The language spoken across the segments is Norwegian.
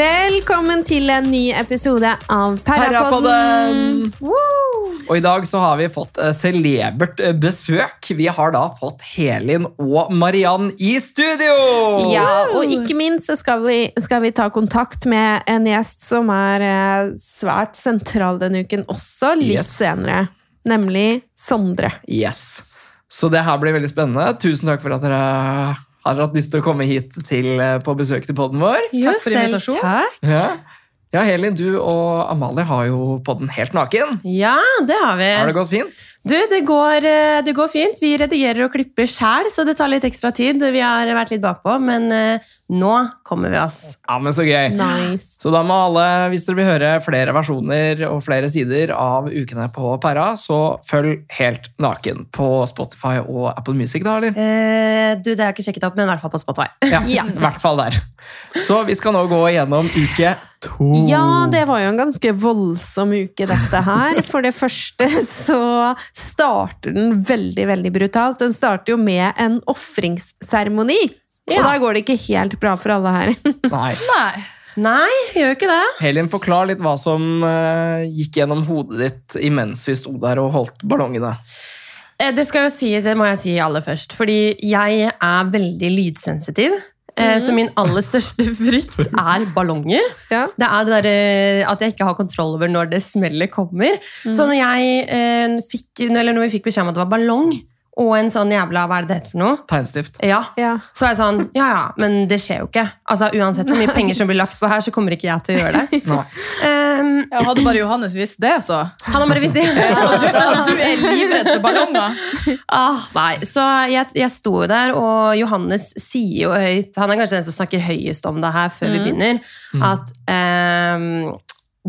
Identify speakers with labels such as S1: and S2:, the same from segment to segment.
S1: Velkommen til en ny episode av!
S2: Parapodden. Og i dag så har vi fått eh, celebert eh, besøk. Vi har da fått Helin og Mariann i studio!
S1: Ja, og ikke minst så skal vi, skal vi ta kontakt med en gjest som er eh, svært sentral denne uken også, litt
S2: Yes.
S1: senere. Nemlig Sondre.
S2: Yes. Så det her blir veldig spennende. Tusen takk for at dere har hatt lyst til å komme hit til, eh, på besøk til podden vår.
S3: Takk for invitasjonen.
S4: takk.
S2: Ja. ja, Helin, du og Amalie har jo podden helt naken.
S4: Ja, det har vi.
S2: Har det gått fint?
S4: Du, det går, eh, det går fint. Vi redigerer og klipper sjæl, så det tar litt ekstra tid. Vi har vært litt bakpå, men eh, nå kommer vi oss.
S2: Ja, men så gøy.
S1: Nice.
S2: Så da må alle, hvis dere vil høre flere versjoner og flere sider av Ukene på Perra, så følg Helt naken på Spotify og Apple Music, da, eller?
S4: Eh, du, det har jeg ikke sjekket opp, men i hvert fall på Spotify.
S2: Ja,
S1: Ja.
S2: i hvert fall der. Så vi skal nå gå igjennom uke to.
S1: Ja, det var jo en ganske voldsom uke, dette her. For det første så starter den veldig, veldig brutalt. Den starter jo med en ofringsseremoni. Og da går det ikke helt bra for alle her.
S2: Nei.
S3: Nei.
S4: Nei, gjør ikke det.
S2: Helin, forklar litt hva som eh, gikk gjennom hodet ditt imens vi sto der og holdt ballongene.
S4: Eh, Det skal jo sies, det må jeg si aller først, fordi jeg er veldig lydsensitiv. Eh, Så min aller største frykt er ballonger.
S1: Ja.
S4: Det er det der, at jeg ikke har kontroll over når det smellet kommer. Så når, jeg, eh, fikk, eller når vi fikk beskjed om at det var ballong og en sånn jævla Hva er det det heter for noe?
S2: Tegnstift.
S4: Ja.
S1: Ja.
S4: Så er jeg sånn Ja, ja, men det skjer jo ikke. Altså Uansett hvor mye penger som blir lagt på her, så kommer ikke jeg til å gjøre det. Um,
S3: Ja, hadde bare Johannes visst det, så.
S4: han har bare visst det.
S3: At du, at du er livredd for ballonger.
S4: Ah, nei, så jeg, jeg sto jo der, og Johannes sier jo høyt Han er kanskje den som snakker høyest om det her før vi begynner. At ehm,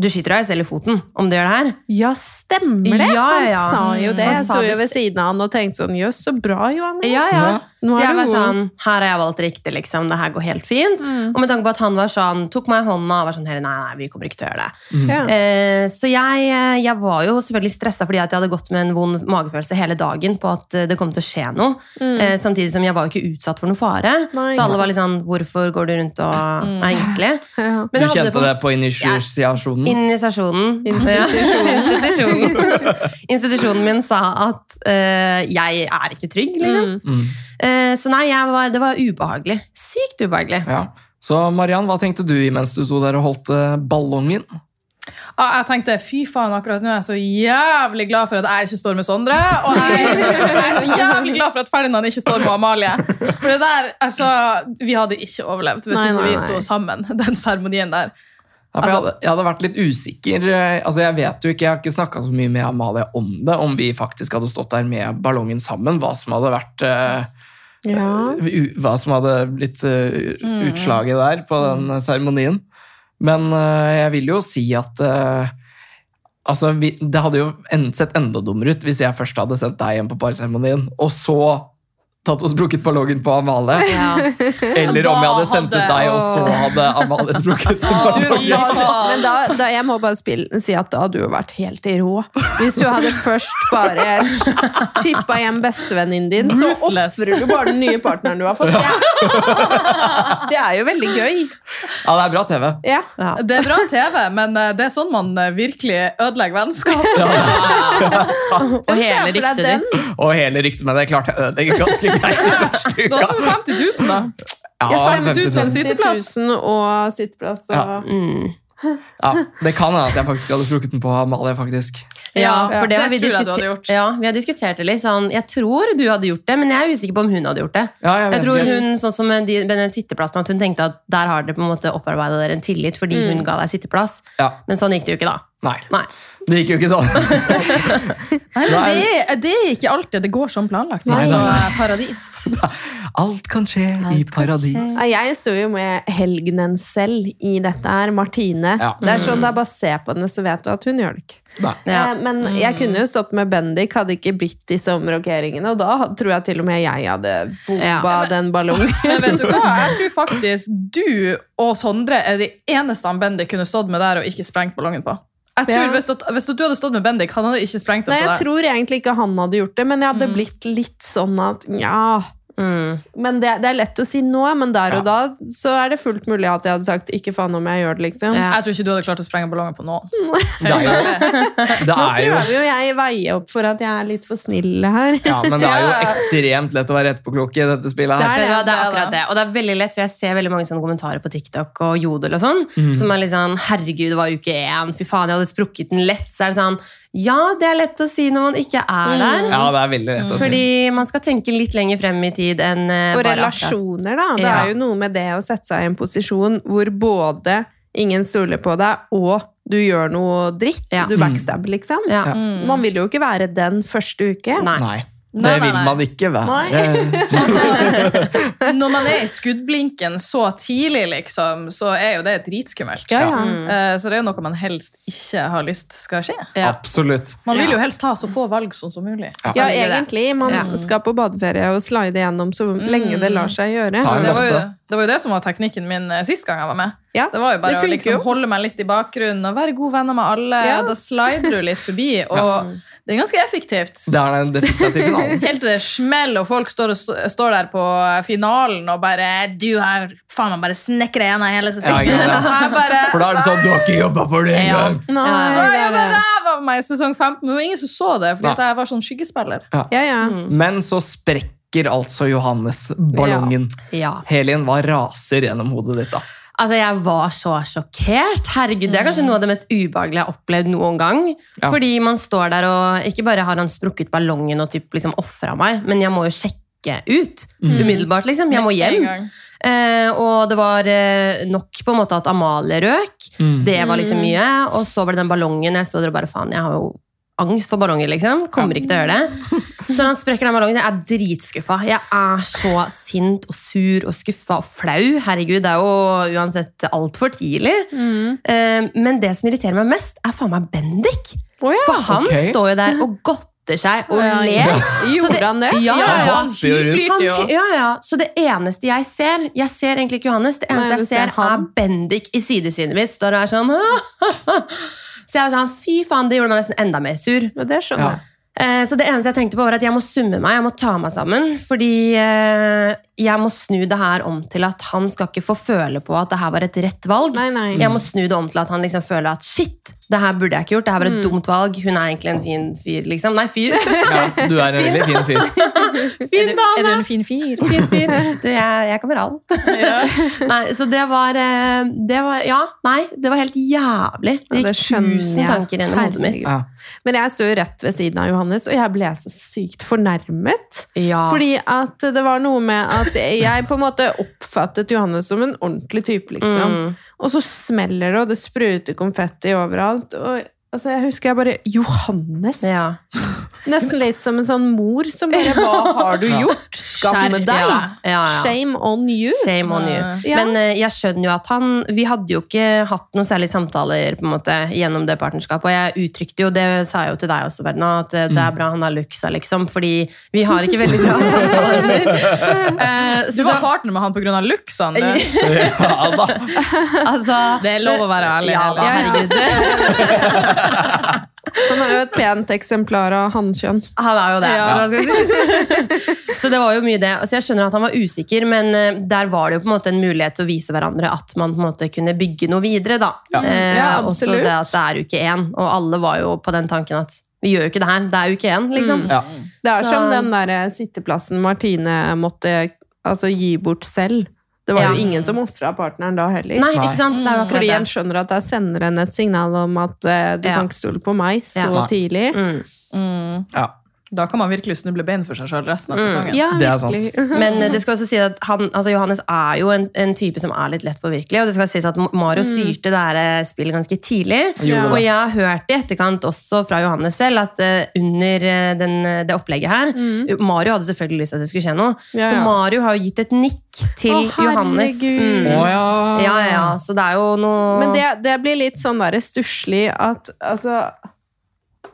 S4: du skyter deg selv i foten om du gjør det her.
S1: Ja, stemmer det!
S4: Ja, ja.
S1: Han sa jo det. Jeg sto jo ved siden av han og tenkte sånn Jøss, så bra, Johannes.
S4: Ja, ja.
S2: Ja.
S4: Så jeg var sånn Her har jeg valgt riktig, liksom. Det her går helt fint. Og med tanke på at han var sånn, tok meg i hånda og var sånn Nei, nei, vi kommer ikke til å gjøre det.
S1: Mm.
S4: Eh, så jeg, eh, jeg var jo selvfølgelig stressa fordi at jeg hadde gått med en vond magefølelse hele dagen på at eh, det kom til å skje noe. Eh, samtidig som jeg var jo ikke utsatt for noe fare.
S1: Nei,
S4: så alle var litt sånn Hvorfor går du rundt og er engstelig?
S1: Ja.
S2: Du kjente det på initiasjonen?
S4: Initiasjonen.
S1: Institusjonen.
S4: Institusjonen. Institusjonen min sa at eh, jeg er ikke trygg, liksom. Eh, så nei, jeg var, det var ubehagelig. Sykt ubehagelig.
S2: Ja. Så Mariann, hva tenkte du mens du sto der og holdt eh, ballongen?
S3: Ah, jeg tenkte fy faen, akkurat nå er jeg så jævlig glad for at jeg ikke står med Sondre. Og jeg, jeg er så jævlig glad for at Ferdinand ikke står med Amalie. For det der, altså, Vi hadde ikke overlevd hvis
S1: Nei,
S3: ikke vi sto sammen. Den seremonien der.
S2: Ja, for jeg, hadde, jeg hadde vært litt usikker. eh, Altså Jeg vet jo ikke, jeg har ikke snakka så mye med Amalie om det, om vi faktisk hadde stått der med ballongen sammen. Hva som hadde vært eh,
S1: Ja.
S2: Hva som hadde blitt eh, utslaget der på den eh, seremonien. Men eh, jeg vil jo si at eh, Altså, Det hadde jo sett enda dummere ut hvis jeg først hadde sendt deg hjem på parseremonien, og så tatt og sprukket ballongen på Amalie.
S4: Ja.
S2: Eller om jeg hadde sendt ut deg, og så hadde Amalie sprukket ballongen.
S1: Men da, da, jeg må bare spille, si at da hadde du vært helt i rå. Hvis du hadde først bare chippa hjem bestevenninnen din, så ofrer du bare den nye partneren du har fått. Det, det er jo veldig gøy.
S2: Ja, det er bra TV.
S1: Ja.
S4: Ja.
S3: Det er bra TV, men eh, det er sånn man eh, virkelig ødelegger vennskap.
S4: Og hele ryktet ditt.
S2: Og hele ryktet men det klarte jeg å ødelegge ganske
S3: Da får vi 50 000, da.
S2: Ja,
S3: Ja, 50 000
S2: 50 000.
S3: sitteplass.
S1: 10 000 og sitteplass. Og...
S2: Ja.
S4: Mm.
S2: Ja, det kan hende at jeg faktisk hadde sprukket den på Amalie. faktisk.
S4: Ja,
S3: Ja,
S4: for det,
S3: det
S4: vi
S3: tror jeg du hadde gjort.
S4: Ja, vi har diskutert det litt. Sånn, jeg tror du hadde gjort det, men jeg er usikker på om hun hadde gjort det.
S2: Ja, jeg
S4: Jeg tror
S2: ikke.
S4: hun, sånn som med, de, med den sitteplassen, at hun tenkte at der har dere på en måte opparbeidet dere en tillit fordi hun ga deg sitteplass.
S2: Ja,
S4: Men sånn gikk det jo ikke, da.
S2: Nei,
S4: Nei.
S2: Det gikk jo ikke sånn.
S3: Nei, men det, det er ikke alltid det går som planlagt.
S2: Nei,
S3: på Paradis.
S2: Alt kan skje i
S4: Alt i
S2: paradis.
S4: skje.
S1: Jeg sto jo med helgenen selv i dette her. Martine.
S2: Ja.
S1: Det er sånn, det er bare se på henne, så vet du at hun gjør det ikke.
S4: Ja.
S1: Eh, Men jeg kunne jo stått med Bendik, hadde ikke blitt disse omrokeringene. Og da tror jeg til og med jeg hadde bomba
S4: Ja.
S1: den ballongen.
S3: Men vet du hva? Jeg tror faktisk du og Sondre er de eneste han Bendik kunne stått med der og ikke sprengt ballongen på. Jeg tror hvis, du, hvis du hadde stått med Bendik, han hadde ikke sprengt det
S1: Nei,
S3: på
S1: jeg tror egentlig ikke han hadde gjort det, men jeg hadde
S3: Mm.
S1: blitt litt sånn at ja
S4: Mm.
S1: Men det, det er lett å si nå, men der og da så er det fullt mulig at jeg hadde sagt 'ikke faen om jeg gjør det', liksom.
S4: Ja.
S3: Jeg tror ikke du hadde klart å sprenge ballonger på nå.
S2: Det er jo, det
S1: Nå
S2: er jo
S1: prøver jo jeg veie opp for at jeg er litt for snill her.
S2: ja, men det er jo ekstremt lett å være etterpåklok i dette spillet
S1: Det
S2: her.
S1: er
S4: Det,
S1: det,
S4: ja, det er
S3: det er
S4: akkurat
S3: det.
S4: det. Og det er veldig lett, for jeg ser veldig mange sånne kommentarer på TikTok og Jodel og sånn,
S2: mm.
S4: som er litt sånn 'herregud, det var uke én', fy faen, jeg hadde sprukket den lett. Så er det sånn Ja, det er lett å si når man ikke er der.
S2: Ja, det er veldig lett å si.
S4: Fordi man skal tenke litt lenger frem i tid enn eh,
S1: Og
S4: bare
S1: relasjoner, da. Det
S4: Ja.
S1: er jo noe med det å sette seg i en posisjon hvor både ingen stoler på deg, og du gjør noe dritt.
S4: Ja.
S1: Du backstabber, liksom.
S4: Ja.
S2: Ja.
S1: Man vil jo ikke være den første uke.
S4: Nei.
S2: Nei. Det vil
S3: nei.
S2: man ikke være.
S3: Altså, når man er i skuddblinken så tidlig, liksom, så er jo det dritskummelt.
S1: Ja, ja.
S4: Mm.
S3: Eh, Så det er jo noe man helst ikke har lyst skal skje.
S4: Ja.
S2: Absolutt.
S3: Man vil jo helst ha så få valg som, som mulig.
S2: Ja.
S1: Ja, egentlig. Man
S4: Ja.
S1: skal på badeferie og slide gjennom så lenge det lar seg gjøre.
S2: Ta en
S3: Det var, jo. Det var jo det som var teknikken min eh, sist gang jeg var med.
S1: Ja,
S3: Det var jo bare å liksom holde meg litt i bakgrunnen og være god venner med alle.
S1: Ja.
S3: Da slider du litt forbi, og det er ganske effektivt.
S2: Det er finalen.
S3: Helt til det smeller, og folk står, og, står der på finalen og bare 'Du har faen meg bare snekra igjen hele sesongen.'
S2: Ja,
S3: bare,
S2: For da er det sånn, du har ikke jobba for det
S4: Ja.
S2: engang!
S4: Ja,
S3: jeg var ræv av meg i sesong 15, men det var ingen som så det, fordi at jeg var sånn skyggespiller.
S1: Ja, ja.
S4: Mm.
S2: Men så sprekker altså Johannes ballongen.
S4: Ja.
S2: Helien, hva raser gjennom hodet ditt da?
S4: Altså, Jeg var så sjokkert. Herregud, Det er kanskje noe av det mest ubehagelige jeg har opplevd noen gang.
S2: Ja.
S4: Fordi man står der og Ikke bare har han sprukket ballongen og typ liksom ofra meg, men jeg må jo sjekke ut umiddelbart. liksom. Jeg må hjem. Eh, og det var eh, nok på en måte at Amalie røk.
S2: Mm.
S4: Det var liksom mye. Og så var det den ballongen. Jeg stod der og bare faen, jeg har jo angst for ballonger, liksom. Kommer ikke til å gjøre det. Så når han sprekker den ballongen, jeg er dritskuffa. Jeg er så sint og sur og skuffa og flau. Herregud, det er jo uansett altfor tidlig.
S1: Mm.
S4: Eh, men det som irriterer meg mest, er faen meg Bendik.
S1: Oh, ja.
S4: For han
S2: okay.
S4: står jo der og godter seg og
S1: Ja,
S4: ler. Så
S1: Gjorde
S4: det-
S1: han det?
S4: Ja,
S3: Ja,
S4: ja,
S3: han
S4: han, ja, ja. Så det eneste jeg ser Jeg ser egentlig ikke Johannes. Det eneste
S1: Nei,
S4: jeg ser,
S1: ser han.
S4: er Bendik i sidesynet mitt. Står og er sånn Så jeg var sånn, fy faen, det gjorde meg nesten enda mer sur.
S1: Ja, det skjønner jeg.
S4: Ja. Så det eneste jeg tenkte på var at jeg må summe meg, jeg må ta meg sammen. Fordi eh, jeg må snu det her om til at han skal ikke få føle på at det her var et rett valg.
S1: Nei, nei.
S4: Jeg må snu det om til at han liksom føler at shit, det her burde jeg ikke gjort. Det her var et dumt valg. Hun er egentlig en fin fyr, liksom. Nei, fyr.
S2: Ja, du er en veldig fin fyr.
S3: Er
S4: fin
S3: du, er
S4: dame.
S3: du en fin fyr?
S4: Fin fyr. Du, jeg, jeg kan være all.
S3: Ja.
S4: Nei, så det var, eh, det var Ja, nei, det var helt jævlig. Det gikk tusen tanker gjennom hodet mitt.
S2: Ja.
S1: Men jeg står jo rett ved siden av Johannes, og jeg ble så sykt fornærmet.
S4: Ja.
S1: Fordi at det var noe med at jeg på en måte oppfattet Johannes som en ordentlig type, liksom.
S4: Mm.
S1: Og så smeller det, og det spruter konfetti overalt. Og altså, jeg husker jeg bare Johannes!
S4: Ja.
S1: Nesten litt som en sånn mor som bare Hva har du gjort? Skam
S3: med
S1: deg!
S4: Ja, ja.
S1: Shame on you!
S4: Shame on you.
S1: Ja.
S4: Men uh, jeg skjønner jo at han Vi hadde jo ikke hatt noen særlige samtaler på en måte gjennom det partnerskapet. Og jeg uttrykte jo, det sa jeg jo til deg også, Verna, at eh, det
S1: Mm.
S4: er bra han har luksa, liksom. Fordi vi har ikke veldig bra samtaler. Eh,
S3: Du var
S4: da,
S3: partner med han pga. luksaen, du.
S2: Ja da.
S4: altså
S3: Det er lov å være ærlig.
S4: Ja da, herregud.
S1: Han er jo et pent eksemplar av hannkjønn.
S4: Han er jo det.
S3: Ja.
S4: Så det var jo mye det. Altså jeg skjønner at han var usikker, men eh, der var det jo på en måte en mulighet til å vise hverandre at man på en måte kunne bygge noe videre. da.
S2: Ja.
S4: Eh,
S1: Ja,
S4: også det at det er uke én, og alle var jo på den tanken at vi gjør jo ikke det her, det er uke én, liksom.
S2: Ja.
S1: Det er
S4: Så-
S1: som den der sitteplassen Martine måtte altså, gi bort selv. Det var
S4: Ja.
S1: jo ingen som ofra partneren da heller.
S4: Nei, ikke sant? Det er
S1: Fordi en skjønner at jeg sender henne et signal om at uh, du
S4: Ja.
S1: kan ikke stole på meg så
S4: Ja.
S1: tidlig.
S4: Mm.
S3: Mm.
S2: Ja.
S3: Da kan man virkelig snuble bein for seg sjøl resten av
S4: Mm.
S3: sesongen.
S1: Ja,
S2: Det er
S1: virkelig.
S4: Men eh, det skal også si at han, altså Johannes er jo en, en type som er litt lett påvirkelig. Og det skal sies at Mario styrte det her eh, spillet ganske tidlig.
S2: Ja.
S4: Og jeg har hørt i etterkant også fra Johannes selv at eh, under den, det opplegget her Mario hadde selvfølgelig lyst til at det skulle skje noe.
S1: Mm. Ja,
S4: Så. Mario har jo gitt et nikk til
S1: Å,
S4: Johannes.
S1: Mm.
S2: Å
S4: Mm.
S2: ja.
S4: Ja, ja. Så det er jo noe
S1: Men det, det blir litt sånn der stusslig at altså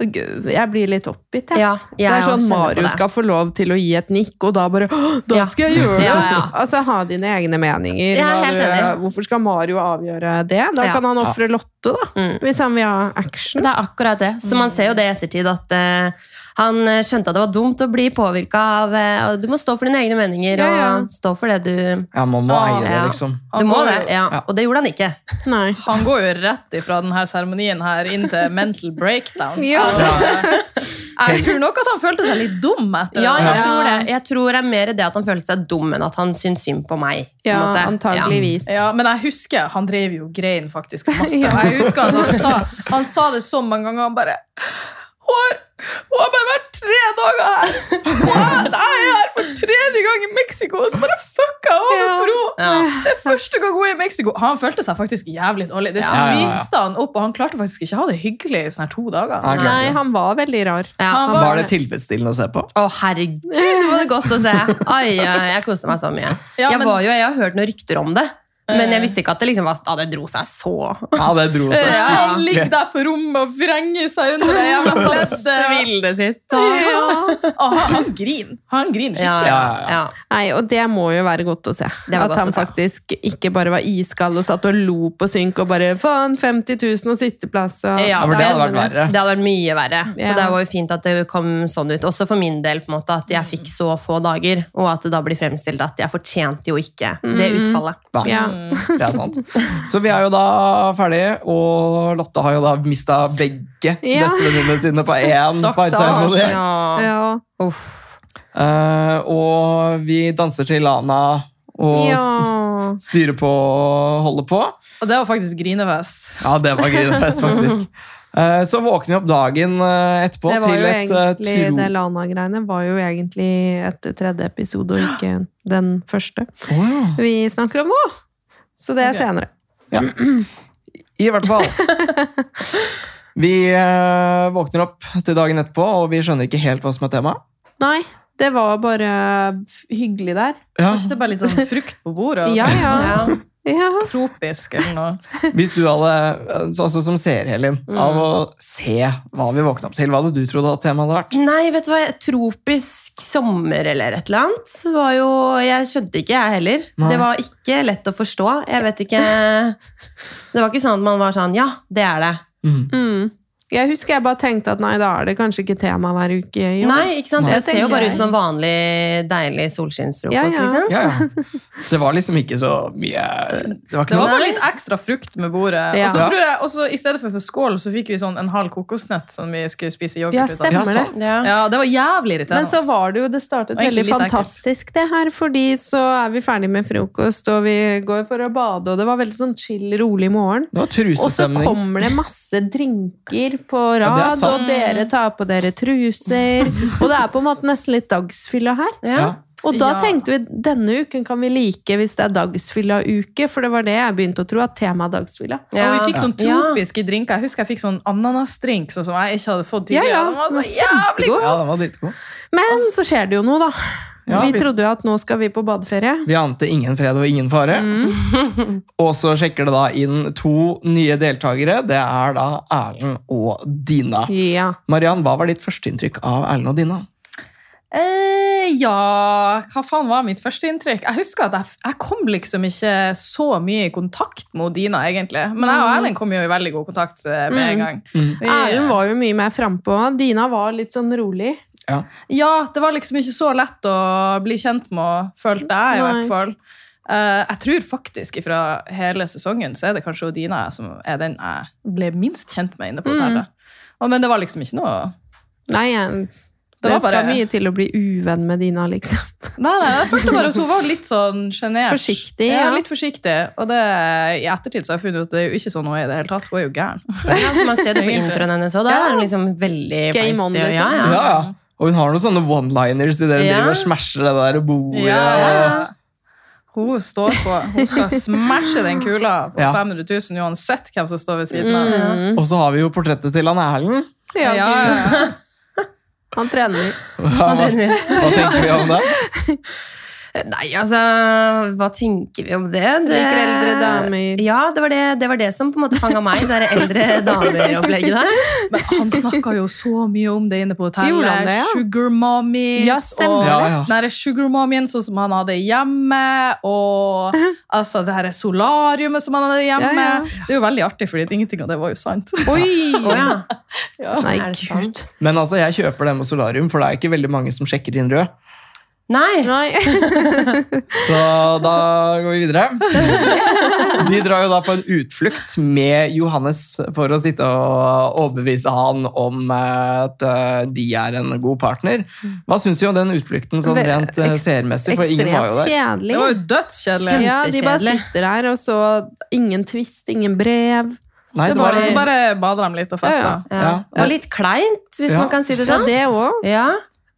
S1: Jeg blir litt oppgitt, jeg.
S4: ja,
S1: Det er sånn Mario skal få lov til å gi et nikk, og da bare Da
S4: Ja.
S1: skal jeg gjøre det!
S4: Ja, ja.
S1: Altså, ha dine egne meninger.
S4: Jeg er helt enig.
S1: Hvorfor skal Mario avgjøre det? Da
S4: Ja.
S1: kan han ofre Lotte, da.
S4: Mm.
S1: Hvis han vil ha action.
S4: Det er akkurat det. Så man ser jo det i ettertid at eh, han eh, skjønte at det var dumt å bli påvirka av eh, og Du må stå for dine egne meninger
S1: Ja, ja.
S4: og stå for det du
S2: Ja, man må eie det, liksom.
S4: Du må det, ja.
S2: ja.
S4: Og det gjorde han ikke.
S1: Nei.
S3: Han går jo rett ifra denne seremonien her inn til mental breakdown.
S1: Ja.
S3: Og, eh, jeg tror nok at han følte seg litt dum etter
S4: Ja,
S3: det.
S4: jeg tror det. Jeg tror det er mer det at han følte seg dum enn at han syntes synd på meg. på
S1: Ja, antageligvis.
S3: Ja, men jeg husker han drev jo grein faktisk masse. Jeg husker at han sa, han sa det så mange ganger. Han bare har, hun har bare vært tre dager her! Hun er, jeg er her for tredje gang i Mexico, og så bare fucka jeg over for henne!
S4: Ja.
S3: Det er første gang hun er i Mexico. Han følte seg faktisk jævlig dårlig. Det
S2: Ja, ja, ja.
S3: sviste han opp, og han klarte faktisk ikke å ha det hyggelig i sånne her to dager.
S2: Nei,
S1: Nei, han var veldig rar.
S4: Ja.
S3: Han
S2: Var det tilfredsstillende å se på?
S4: Å, herregud, det var godt å se! Ai, jeg koste meg så mye.
S3: Ja,
S4: jeg,
S3: men-
S4: var jo, jeg har hørt noen rykter om det, men jeg visste ikke at det liksom var, ah, det dro seg så.
S2: Ja, det dro seg
S3: Ja, han ligger der på rommet og vrenger seg under det jævla pleddet.
S4: bildet Ja.
S3: Og han, griner. Han griner skikkelig.
S4: ja,
S2: Ja.
S1: Nei, og det må jo være godt å se.
S4: Det var
S1: At han faktisk ikke bare var iskald og satt og lo på synk og bare faen, 50 000 og sitteplass og
S4: Ja,
S2: for det hadde vært verre.
S4: Det hadde vært mye verre. Så det var jo fint at det kom sånn ut. Også for min del, på en måte, at jeg fikk så få dager, og at det da blir fremstilt at jeg fortjente jo ikke det utfallet.
S1: Ja.
S2: det er sant. Så vi er jo da ferdige, og Lotte har jo da mista begge
S1: Ja.
S2: bestevenninnene sine på én parseremoni.
S4: Ja.
S1: Ja.
S4: Uff.
S2: Eh, og vi danser til Lana og
S1: ja.
S2: styrer på og holder på.
S3: Og det var faktisk grinefest.
S2: Ja, det var grinefest, faktisk. Eh, Så våkner vi opp dagen eh, etterpå
S1: Det var
S2: til
S1: jo
S2: et
S1: egentlig,
S2: tro...
S1: det Lana-greiene var jo egentlig et tredje episode og ikke den første
S2: oh, ja.
S1: vi snakker om nå. Så det er
S3: okay.
S1: senere.
S2: Ja. I hvert fall. Vi eh, våkner opp til dagen etterpå, og vi skjønner ikke helt hva som er temaet.
S1: Nei, det var bare hyggelig der.
S2: Ja.
S3: Var ikke det bare litt sånn frukt på bordet? Og
S1: Ja, ja. ja.
S3: Tropisk eller noe?
S2: Hvis du hadde, altså også som seer, Helin, av å se hva vi våkna opp til, hva hadde du trodd at temaet hadde vært?
S4: Nei, vet du hva, tropisk sommer eller et eller annet, var jo, jeg skjønte ikke jeg heller.
S2: Nei.
S4: Det var ikke lett å forstå. Jeg vet ikke, det var ikke sånn at man var sånn, ja, det er det.
S2: Mm.
S1: Mm. Jeg husker jeg bare tenkte at nei, da er det kanskje ikke tema hver uke. i år.
S4: Nei, ikke sant? Det ser jo bare ut som en vanlig, deilig solskinnsfrokost,
S1: Ja, ja.
S4: liksom.
S2: Ja, ja. Det var liksom ikke så mye Det var ikke
S3: Det var bare litt ekstra frukt med bordet.
S1: Ja.
S3: Og så tror jeg også, I stedet for for skål, så fikk vi sånn en halv kokosnøtt som vi skulle spise yoghurt
S1: Ja,
S3: ut av.
S1: det.
S4: Ja.
S3: Ja, det var jævlig irriterende.
S1: Men så var det jo, det startet veldig fantastisk det her, fordi så er vi ferdig med frokost, og vi går for å bade, og det var veldig sånn chill, rolig morgen.
S2: Det var
S1: Og så kommer det masse drinker på
S2: Ja,
S1: rad,
S2: ja,
S1: og dere tar på dere truser. Og det er på en måte nesten litt dagsfylla her.
S4: Ja.
S2: Ja.
S1: Og da
S3: Ja.
S1: tenkte vi denne uken kan vi like hvis det er dagsfylla-uke, for det var det jeg begynte å tro, at temaet er dagsfylla.
S4: Ja.
S3: Og vi fikk sånn
S4: Ja.
S3: tropiske drinker. Jeg husker jeg fikk sånn ananasdrink sånn som jeg ikke hadde fått tidligere.
S1: ja,
S3: Den var så jævlig
S1: god!
S2: Ja, den var dritgod.
S1: Men så skjer det jo noe, da.
S2: Ja,
S1: vi
S2: vi-
S1: trodde jo at nå skal vi på badeferie.
S2: Vi ante ingen fred og ingen fare.
S1: Mm.
S2: Og så sjekker det da inn to nye deltakere. Det er da Erlend og Dina.
S1: Ja.
S2: Mariann, hva var ditt førsteinntrykk av Erlend og Dina?
S3: Eh, ja, hva faen var mitt første inntrykk? Jeg husker at jeg, jeg kom liksom ikke så mye i kontakt med Dina, egentlig. Men jeg og Erlend kom jo i veldig god kontakt eh, med en
S1: Mm.
S3: gang.
S2: Mm.
S3: Vi-
S1: Erlend var jo mye mer frampå. Dina var litt sånn rolig.
S2: Ja.
S3: Ja, det var liksom ikke så lett å bli kjent med, følte jeg i
S1: Nei.
S3: hvert fall. Uh, jeg tror faktisk fra hele sesongen så er det kanskje Dina som er den jeg ble minst kjent med inne på
S1: Mm.
S3: Og, men det var liksom ikke noe
S1: Nei, jeg, det,
S3: var
S1: skal
S3: bare-
S1: mye til å bli uvenn med Dina, liksom.
S3: Nei, nei, jeg følte bare at hun var litt sånn sjenert.
S1: Forsiktig,
S3: Ja,
S1: ja.
S3: litt forsiktig. Og det, i ettertid så har jeg funnet ut at det er jo ikke sånn hun er i det hele tatt. Hun er jo gæren.
S4: Ja, man ser det på introen hennes òg. Da
S3: Ja.
S4: er hun liksom veldig
S1: Game on, liksom.
S4: Ja,
S2: Ja,
S4: ja.
S2: ja. Og hun har noen sånne one-liners i det hun
S4: Ja.
S2: driver og smasher det der bordet.
S3: Ja, ja. Hun står på. Hun skal smashe den kula på
S2: Ja.
S3: 500 000 uansett hvem som står ved siden av.
S1: Mm.
S2: Og så har vi jo portrettet til han Erlend.
S1: Ja,
S3: Ja, ja, ja.
S1: Han trener.
S2: Hva, hva tenker vi om det?
S4: Nei, altså, hva tenker vi om det? det
S1: Liker eldre damer.
S4: Ja, det var det, det var det som på en måte fanga meg, det der eldre damer-opplegget der.
S3: Men han snakka jo så mye om det inne på hotellet.
S1: det, ja?
S3: Sugar mommies.
S1: Ja,
S3: og
S2: Ja, ja.
S3: den sugar mommyen sånn som han hadde hjemme. Og altså, det her solariumet som han hadde hjemme.
S1: Ja, ja.
S3: Det er jo veldig artig, fordi ingenting av det var jo sant.
S1: Oi!
S4: Oh, ja.
S3: Ja.
S1: Nei, gud.
S2: Men altså, jeg kjøper det med solarium, for det er ikke veldig mange som sjekker inn rød.
S4: Nei.
S1: Nei.
S2: Så da går vi videre. De drar jo da på en utflukt med Johannes for å sitte og overbevise han om eh, at eh, de er en god partner. Hva syns du om den utflukten sånn rent eh, seermessig? For ingen var jo der.
S1: kjedelig.
S3: Det var jo dødskjedelig.
S1: Ja, de bare sitter der, og så ingen twist, ingen brev.
S2: Nei,
S1: det
S2: det var
S1: var-
S3: så bare bader de litt og fester.
S1: Ja,
S4: Ja.
S2: Ja.
S4: Var litt kleint, hvis
S2: Ja.
S4: man kan si det
S1: Ja,
S4: sånn.
S1: det òg.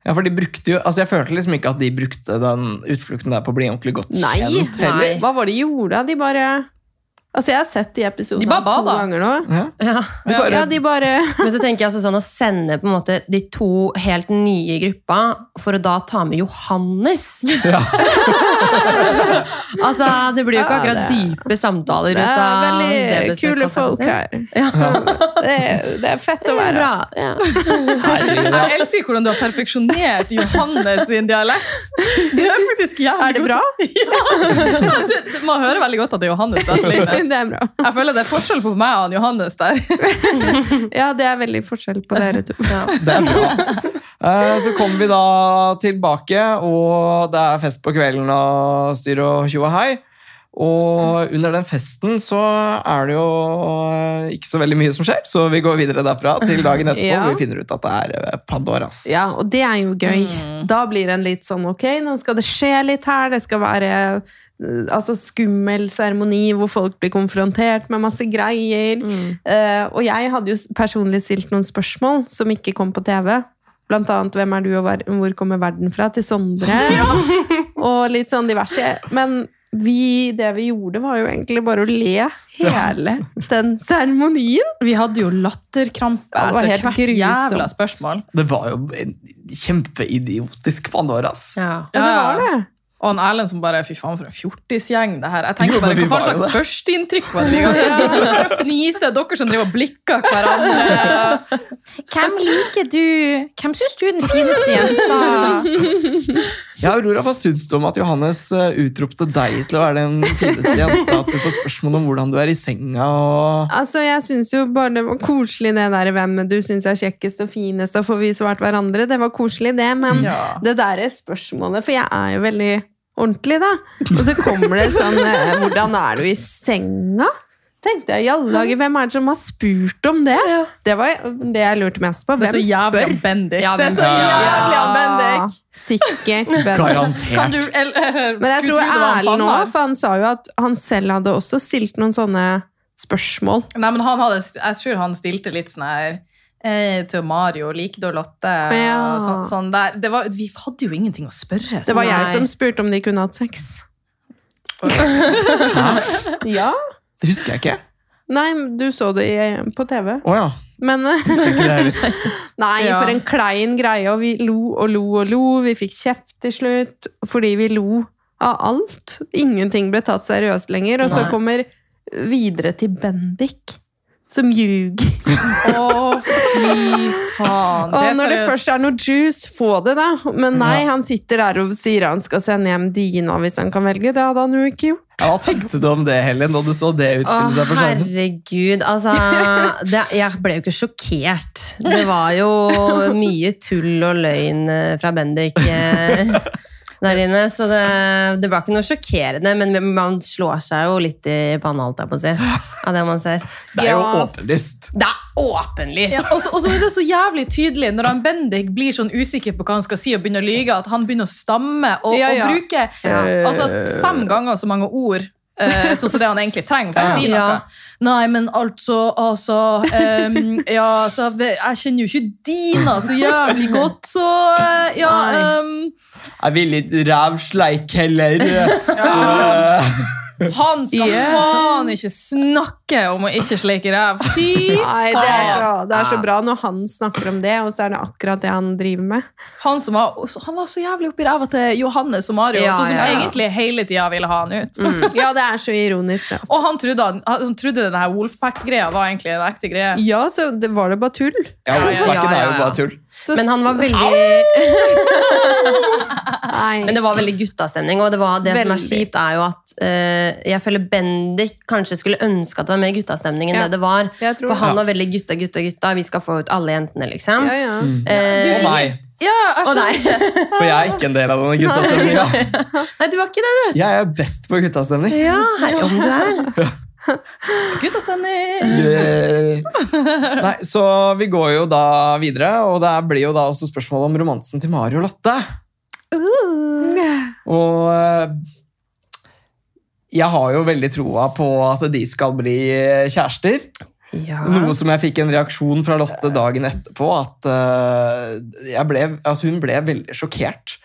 S4: Ja.
S2: For de brukte jo, altså Jeg følte liksom ikke at de brukte den utflukten der på å bli ordentlig godt
S1: Nei.
S2: kjent. heller.
S4: Nei.
S1: Hva var det de gjorde? De bare Altså, jeg har sett de episodene
S3: De bare
S1: to
S3: da.
S1: ganger nå.
S2: Ja.
S4: Ja.
S2: De bare,
S1: Ja, de bare
S4: Men så tenker jeg altså sånn å sende på en måte de to helt nye i gruppa for å da ta med Johannes
S2: Ja.
S4: Altså, Det blir jo ikke
S1: Ja,
S4: akkurat
S1: det-
S4: dype samtaler
S1: Det
S4: ut
S1: er
S4: av det
S1: veldig
S4: besøket,
S1: kule folk her. Det er, det er fett å være
S2: her.
S3: Jeg elsker hvordan du har perfeksjonert Johannes sin dialekt. Det er faktisk jævlig
S1: Er det bra?
S3: Ja, det, man hører veldig godt at det er Johannes Da.
S1: Det er bra.
S3: Jeg føler det er forskjell på meg og han Johannes der.
S1: Ja, det er veldig forskjell på dere to.
S2: Det er bra. Eh, Så kommer vi da tilbake, og det er fest på kvelden og styr og tjo og hei. Og under den festen så er det jo eh, ikke så veldig mye som skjer, så vi går videre derfra til dagen etterpå,
S1: Ja.
S2: vi finner ut at det er eh, Pandoras.
S1: Ja, og det er jo gøy. Da blir det en litt sånn ok, nå skal det skje litt her. Det skal være altså skummel seremoni hvor folk blir konfrontert med masse greier. Eh, og jeg hadde jo personlig stilt noen spørsmål som ikke kom på TV. Blant annet 'Hvem er du, og hvor kommer verden fra?' til Sondre. og litt sånn diverse. Men vi, det vi gjorde, var jo egentlig bare å le hele den seremonien.
S3: Vi hadde jo latterkrampe
S1: det var
S3: etter
S1: helt
S3: hvert
S1: grusomt.
S3: jævla spørsmål.
S2: Det var jo en kjempeidiotisk Pandoras.
S4: Ja.
S1: Ja, det var det.
S3: Og han Erlend som bare Fy faen, for en fjortisgjeng, det her. Jeg tenker
S2: Jo,
S3: bare, Hva faen slags førsteinntrykk var det? sto bare fniste, dere som driver og blikker hverandre. Hvem liker du? Hvem syns du er den fineste jenta?
S2: Ja, Aurora, hva syns du om at Johannes eh, utropte deg til å være den fineste jenta? At du får spørsmål om hvordan du er i senga og
S1: Altså, Jeg syns jo bare det var koselig det der hvem du syns er kjekkest og finest, og får vi svart hverandre. Det var koselig, det, men
S3: Ja.
S1: det der er spørsmålet For jeg er jo veldig ordentlig, da. Og så kommer det sånn eh, Hvordan er du i senga? Tenkte jeg, i alle dager, Hvem er det som har spurt om det? Det var det jeg lurte mest på.
S3: Det er så
S1: Hvem
S3: jævlig
S1: spør?
S3: Bendik.
S4: Ja,
S3: det er så jævlig ja. Bendik.
S1: Sikkert. Bendik.
S2: Garantert.
S3: Du, eller, eller,
S1: Men jeg tror ærlig nå, for han sa jo at han selv hadde også stilt noen sånne spørsmål.
S3: Nei, men han hadde, jeg tror han stilte litt sånn her til Mario, liker du Lotte?
S1: Ja.
S3: Og sånn, sånn der. Det var, vi hadde jo ingenting å spørre.
S1: Det var jeg
S4: Nei.
S1: som spurte om de kunne hatt sex. Ja.
S2: Det husker jeg ikke.
S1: Nei, du så det i- på TV.
S2: Å ja.
S1: Men. Nei,
S3: Ja.
S1: for en klein greie, og vi lo og lo og lo. Vi fikk kjeft til slutt fordi vi lo av alt. Ingenting ble tatt seriøst lenger. Og så kommer videre til Bendik, som ljuger.
S3: Å, fy faen.
S1: Og
S3: er
S1: når det først er noe juice, få det, da. Men nei, han sitter der og sier han skal sende hjem Dina hvis han kan velge. Det hadde han jo ikke gjort.
S2: Ja, hva tenkte du om det, Helen, da du så det utspille seg for skjermen?
S4: herregud. Altså, det, jeg ble jo ikke sjokkert. Det var jo mye tull og løgn eh, fra Bendik eh, der inne, så det, det var ikke noe sjokkerende. Men man slår seg jo litt i panna, holdt jeg på å si, av det man ser.
S2: Det er jo
S1: Ja.
S2: åpenlyst.
S4: Det er åpenlyst!
S3: Ja, og, så, og så er det så jævlig tydelig når han Bendik blir sånn usikker på hva han skal si og begynner å lyge, at han begynner å stamme og,
S1: Ja, ja.
S3: og bruke
S1: Ja.
S3: altså, fem ganger så mange ord eh, sånn som det han egentlig trenger for å si noe.
S4: Ja.
S3: Nei, men altså, altså um, Ja, altså, jeg kjenner jo ikke Dina så jævlig godt, så eh, ja ehm,
S2: Jeg vil litt rævsleik heller. Eh,
S3: Han skal
S1: Yeah.
S3: faen ikke snakke om å ikke sleike ræv. Fy
S1: Nei, det er, så, det er så bra når han snakker om det, og så er det akkurat det han driver med.
S3: Han, som var, han var så jævlig oppi ræva til Johannes og Mario,
S1: Ja,
S3: sånn som
S1: ja, ja.
S3: egentlig hele tida ville ha han ut.
S1: Ja, det er så ironisk. Det.
S3: Og han trodde, han, han trodde denne Wolfpack-greia var egentlig en ekte greie.
S1: Ja, så det var det bare tull.
S2: Ja,
S3: Ja, ja,
S2: Wolfpacken
S4: ja,
S2: er jo bare tull.
S1: Så,
S4: Men han var veldig Men det var veldig guttastemning, og det, var, det som er kjipt, er jo at uh, jeg føler Bendik kanskje skulle ønske at det var mer guttastemning enn
S1: Ja.
S4: det det var. For han var veldig gutta, gutta, gutta. Vi skal få ut alle jentene, liksom.
S1: ja, ja.
S4: Eh,
S2: Og meg.
S3: Ja, jeg
S4: og
S3: skjønner
S4: deg.
S2: For jeg er ikke en del av denne guttastemninga.
S4: Nei, du var ikke det, du.
S2: Jeg er best på guttastemning.
S4: Ja, her, om du er.
S3: Guttastemning!
S2: Yeah. Nei, så vi går jo da videre, og det blir jo da også spørsmål om romansen til Mari og Lotte. Og eh, jeg har jo veldig troa på at de skal bli kjærester.
S4: Ja.
S2: Noe som jeg fikk en reaksjon fra Lotte dagen etterpå, at, eh, jeg ble, at hun ble veldig sjokkert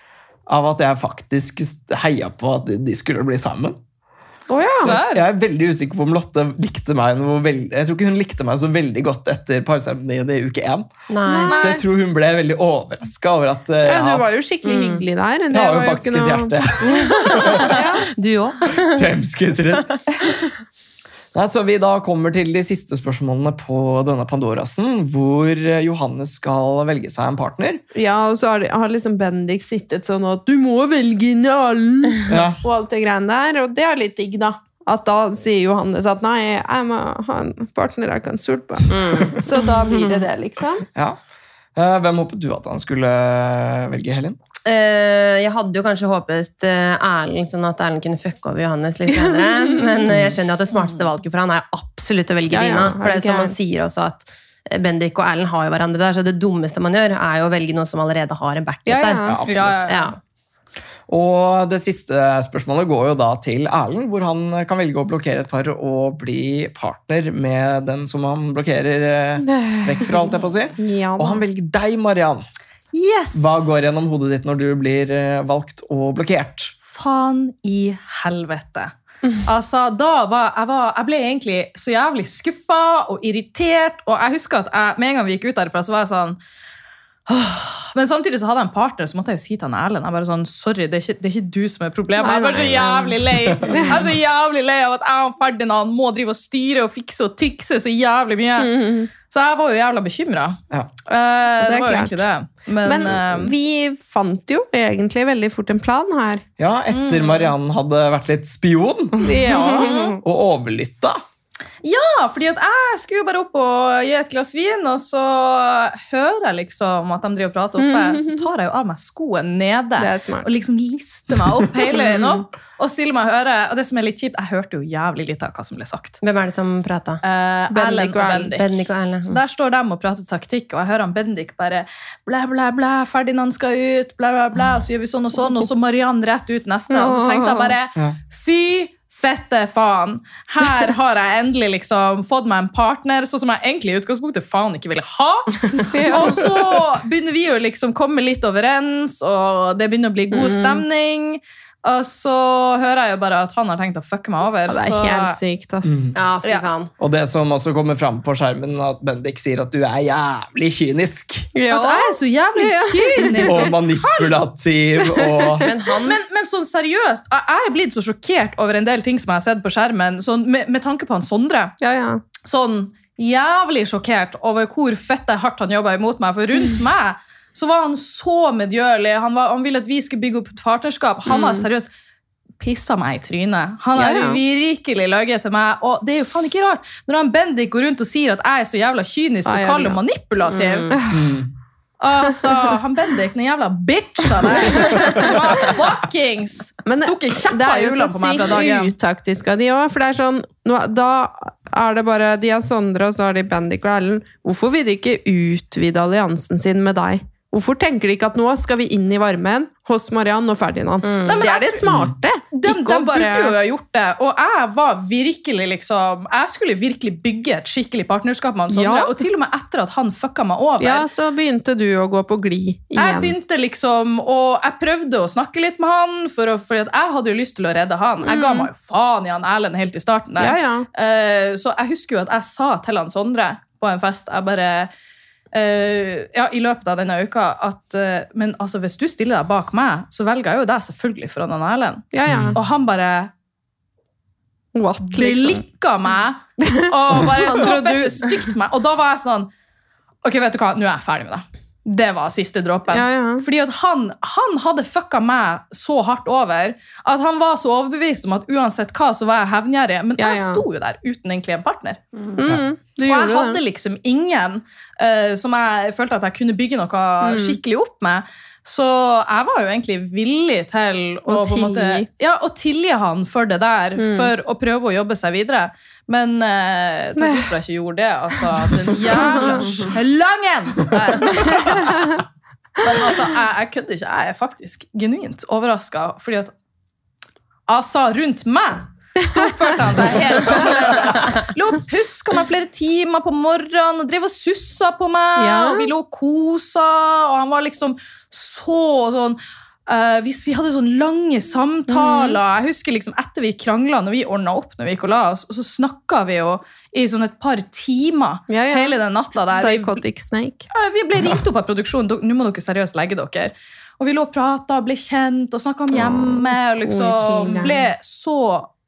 S2: av at jeg faktisk heia på at de- de skulle bli sammen.
S1: Å ja.
S2: Jeg er veldig usikker på om Lotte likte meg noe veldig, Jeg tror ikke hun likte meg så veldig godt etter parseremonien i uke én.
S4: Nei.
S2: Så jeg tror hun ble veldig overraska over at eh,
S1: Ja, du var jo skikkelig
S4: Mm.
S1: hyggelig der. Det
S2: jeg har jo faktisk et
S1: noe-
S2: hjerte.
S1: Ja.
S4: Du òg?
S2: Hvem skulle trodd? Nei, så vi da kommer til de siste spørsmålene på denne Pandorasen, hvor eh, Johannes skal velge seg en partner.
S1: Ja, og så har, de, har liksom Bendik sittet sånn at 'du må velge Nalen'
S2: Ja.
S1: og alt det greiene der, og det er litt digg, da. At da sier Johannes at 'nei, jeg må ha en partner jeg kan stole på'.
S4: Mm.
S1: Så da blir det det, liksom.
S2: Ja. Eh, Hvem håpet du at han skulle velge, Helin?
S4: Eh, jeg hadde jo kanskje håpet eh, Erlend, sånn at Erlend kunne fucke over Johannes litt senere. Men eh, jeg skjønner jo at det smarteste valget for han er absolutt å velge
S1: Ja, ja, er
S4: For det er jo som han sier også at Bendik og Erlend har jo hverandre der, så det dummeste man gjør, er jo å velge noen som allerede har en backup
S1: Ja, ja.
S4: der.
S2: Ja, absolutt.
S3: Ja.
S2: Og det siste spørsmålet går jo da til Erlend, hvor han kan velge å blokkere et par og bli partner med den som han blokkerer vekk fra, alt jeg på å si.
S1: Ja,
S2: Og han velger deg, Mariann.
S3: Yes!
S2: Hva går gjennom hodet ditt når du blir eh, valgt og blokkert?
S3: Faen i helvete. Altså, da var jeg, var jeg ble egentlig så jævlig skuffa og irritert. Og jeg husker at jeg, med en gang vi gikk ut derfra, så var jeg sånn. Men samtidig så hadde jeg en partner, så måtte jeg jo si til han Erlend jeg bare sånn, sorry, det er, ikke, det er ikke du som er problemet.
S1: Nei,
S3: Jeg er bare så jævlig lei Jeg er så jævlig lei av at jeg og Ferdinand må drive og styre og fikse og trikse så jævlig mye.
S1: Mhm.
S3: Så jeg var jo jævla bekymra.
S2: Ja.
S3: det, var jo egentlig det. Men,
S1: Men
S3: eh,
S1: vi fant jo egentlig veldig fort en plan her.
S2: Ja, etter Mariann hadde vært litt spion
S1: Ja.
S2: og overlytta.
S3: Ja, fordi at jeg skulle jo bare opp og gi et glass vin, og så hører jeg liksom at de driver og prater oppe. Så tar jeg jo av meg skoen nede og liksom lister meg opp hele veien opp og stiller meg og hører. Og det som er litt kjipt, jeg hørte jo jævlig litt av hva som ble sagt.
S4: Hvem er det som prata?
S3: Eh,
S1: Bendik og
S3: og Bendik.
S4: Bendik og Erlend.
S3: Så der står de og prater taktikk, og jeg hører han Bendik bare blæ, blæ, blæ, Ferdinand skal ut, blæ, blæ, blæ, og så gjør vi sånn og sånn, og så Mariann rett ut neste. Og så tenkte jeg bare fy fette faen. Her har jeg endelig liksom fått meg en partner, sånn som jeg egentlig i utgangspunktet faen ikke ville ha. Og så begynner vi å liksom komme litt overens, og det begynner å bli god stemning. Og så hører jeg jo bare at han har tenkt å fucke meg over.
S1: Ja, det er
S3: så-
S1: helt sykt, ass.
S4: Ja, fy
S3: Ja.
S4: faen.
S2: Og det som også kommer fram på skjermen, at Bendik sier at du er jævlig kynisk
S1: Ja.
S3: At jeg er så jævlig kynisk.
S2: og manipulativ og
S4: Men han
S3: Men, men sånn seriøst, jeg jeg er blitt så sjokkert over en del ting som jeg har sett på skjermen, sånn, med, med tanke på han Sondre.
S1: Ja, ja.
S3: Sånn jævlig sjokkert over hvor fette hardt han jobber imot meg. For rundt meg så var han så medgjørlig. Han, var, han ville at vi skulle bygge opp et partnerskap. Han har seriøst pissa meg i trynet. Han har
S1: Ja, ja.
S3: virkelig løyet til meg. Og det er jo faen ikke rart. Når han Bendik går rundt og sier at jeg er så jævla kynisk og kald og manipulativ
S2: mm.
S3: Altså, han Bendik, den jævla bitcha der. Fuckings
S1: Men det-
S3: stukket
S1: Det
S3: kjepper
S1: er
S3: i
S1: jo så
S3: hjulene på meg fra dag én.
S1: sykt utaktisk av de òg. For det er sånn Da er det bare De har Sondre, og så har de Bendik og Erlend. Hvorfor vil de ikke utvide alliansen sin med deg? Hvorfor tenker de ikke at nå skal vi inn i varmen hos Mariann og Ferdinand?
S3: Nei, men
S1: det er det smarte.
S3: De,
S1: Ikke
S3: de
S1: bare-
S3: burde jo ha gjort det. Og jeg var virkelig liksom Jeg skulle virkelig bygge et skikkelig partnerskap med han Sondre.
S1: Ja.
S3: Og til og med etter at han fucka meg over.
S1: Ja, så begynte du å gå på glid
S3: Jeg begynte liksom, og jeg prøvde å snakke litt med han, for, å, for jeg hadde jo lyst til å redde han. Jeg ga meg jo faen i han Erlend helt i starten.
S1: Mm. Ja, ja.
S3: Uh, så jeg husker jo at jeg sa til han Sondre på en fest jeg bare, eh, ja, I løpet av denne uka at uh, Men altså, hvis du stiller deg bak meg, så velger jeg jo deg selvfølgelig foran han Erlend.
S1: ja, ja.
S3: Og han bare
S1: What, liksom?
S3: blikka meg og bare så fett stygt meg. Og da var jeg sånn Ok, vet du hva, nå er jeg ferdig med deg. Det var siste dråpen.
S1: Ja, ja.
S3: Fordi at han, han hadde fucka meg så hardt over at han var så overbevist om at uansett hva, så var jeg hevngjerrig. Men
S1: Ja,
S3: jeg sto jo der uten egentlig en partner.
S1: Mm, du
S3: Og jeg hadde
S1: det.
S3: liksom ingen uh, som jeg følte at jeg kunne bygge noe
S1: Mm.
S3: skikkelig opp med. Så jeg var jo egentlig villig til å,
S1: Å
S3: måte, ja, tilgi han for det der,
S1: Mm.
S3: for å prøve å jobbe seg videre. Men eh, takk for at jeg ikke gjorde det. Altså, den jævla slangen! Men altså, jeg, jeg kødder ikke. Jeg er faktisk genuint overraska, fordi at altså, rundt meg så oppførte han seg helt annerledes. Lå og huska meg flere timer på morgenen og drev og sussa på meg.
S1: Ja.
S3: Og vi lå og kosa, og han var liksom så sånn Uh, hvis vi hadde sånne lange samtaler Jeg husker liksom etter vi krangla, når vi ordna opp når vi gikk og la oss, så snakka vi jo i sånn et par timer
S1: Ja, ja.
S3: hele den natta der. Vi-
S1: Psychotic Snake.
S3: ja, Vi ble ringt opp av produksjonen. Nå må dere seriøst legge dere. Og vi lå og prata, ble kjent og snakka om hjemme. Og liksom ble så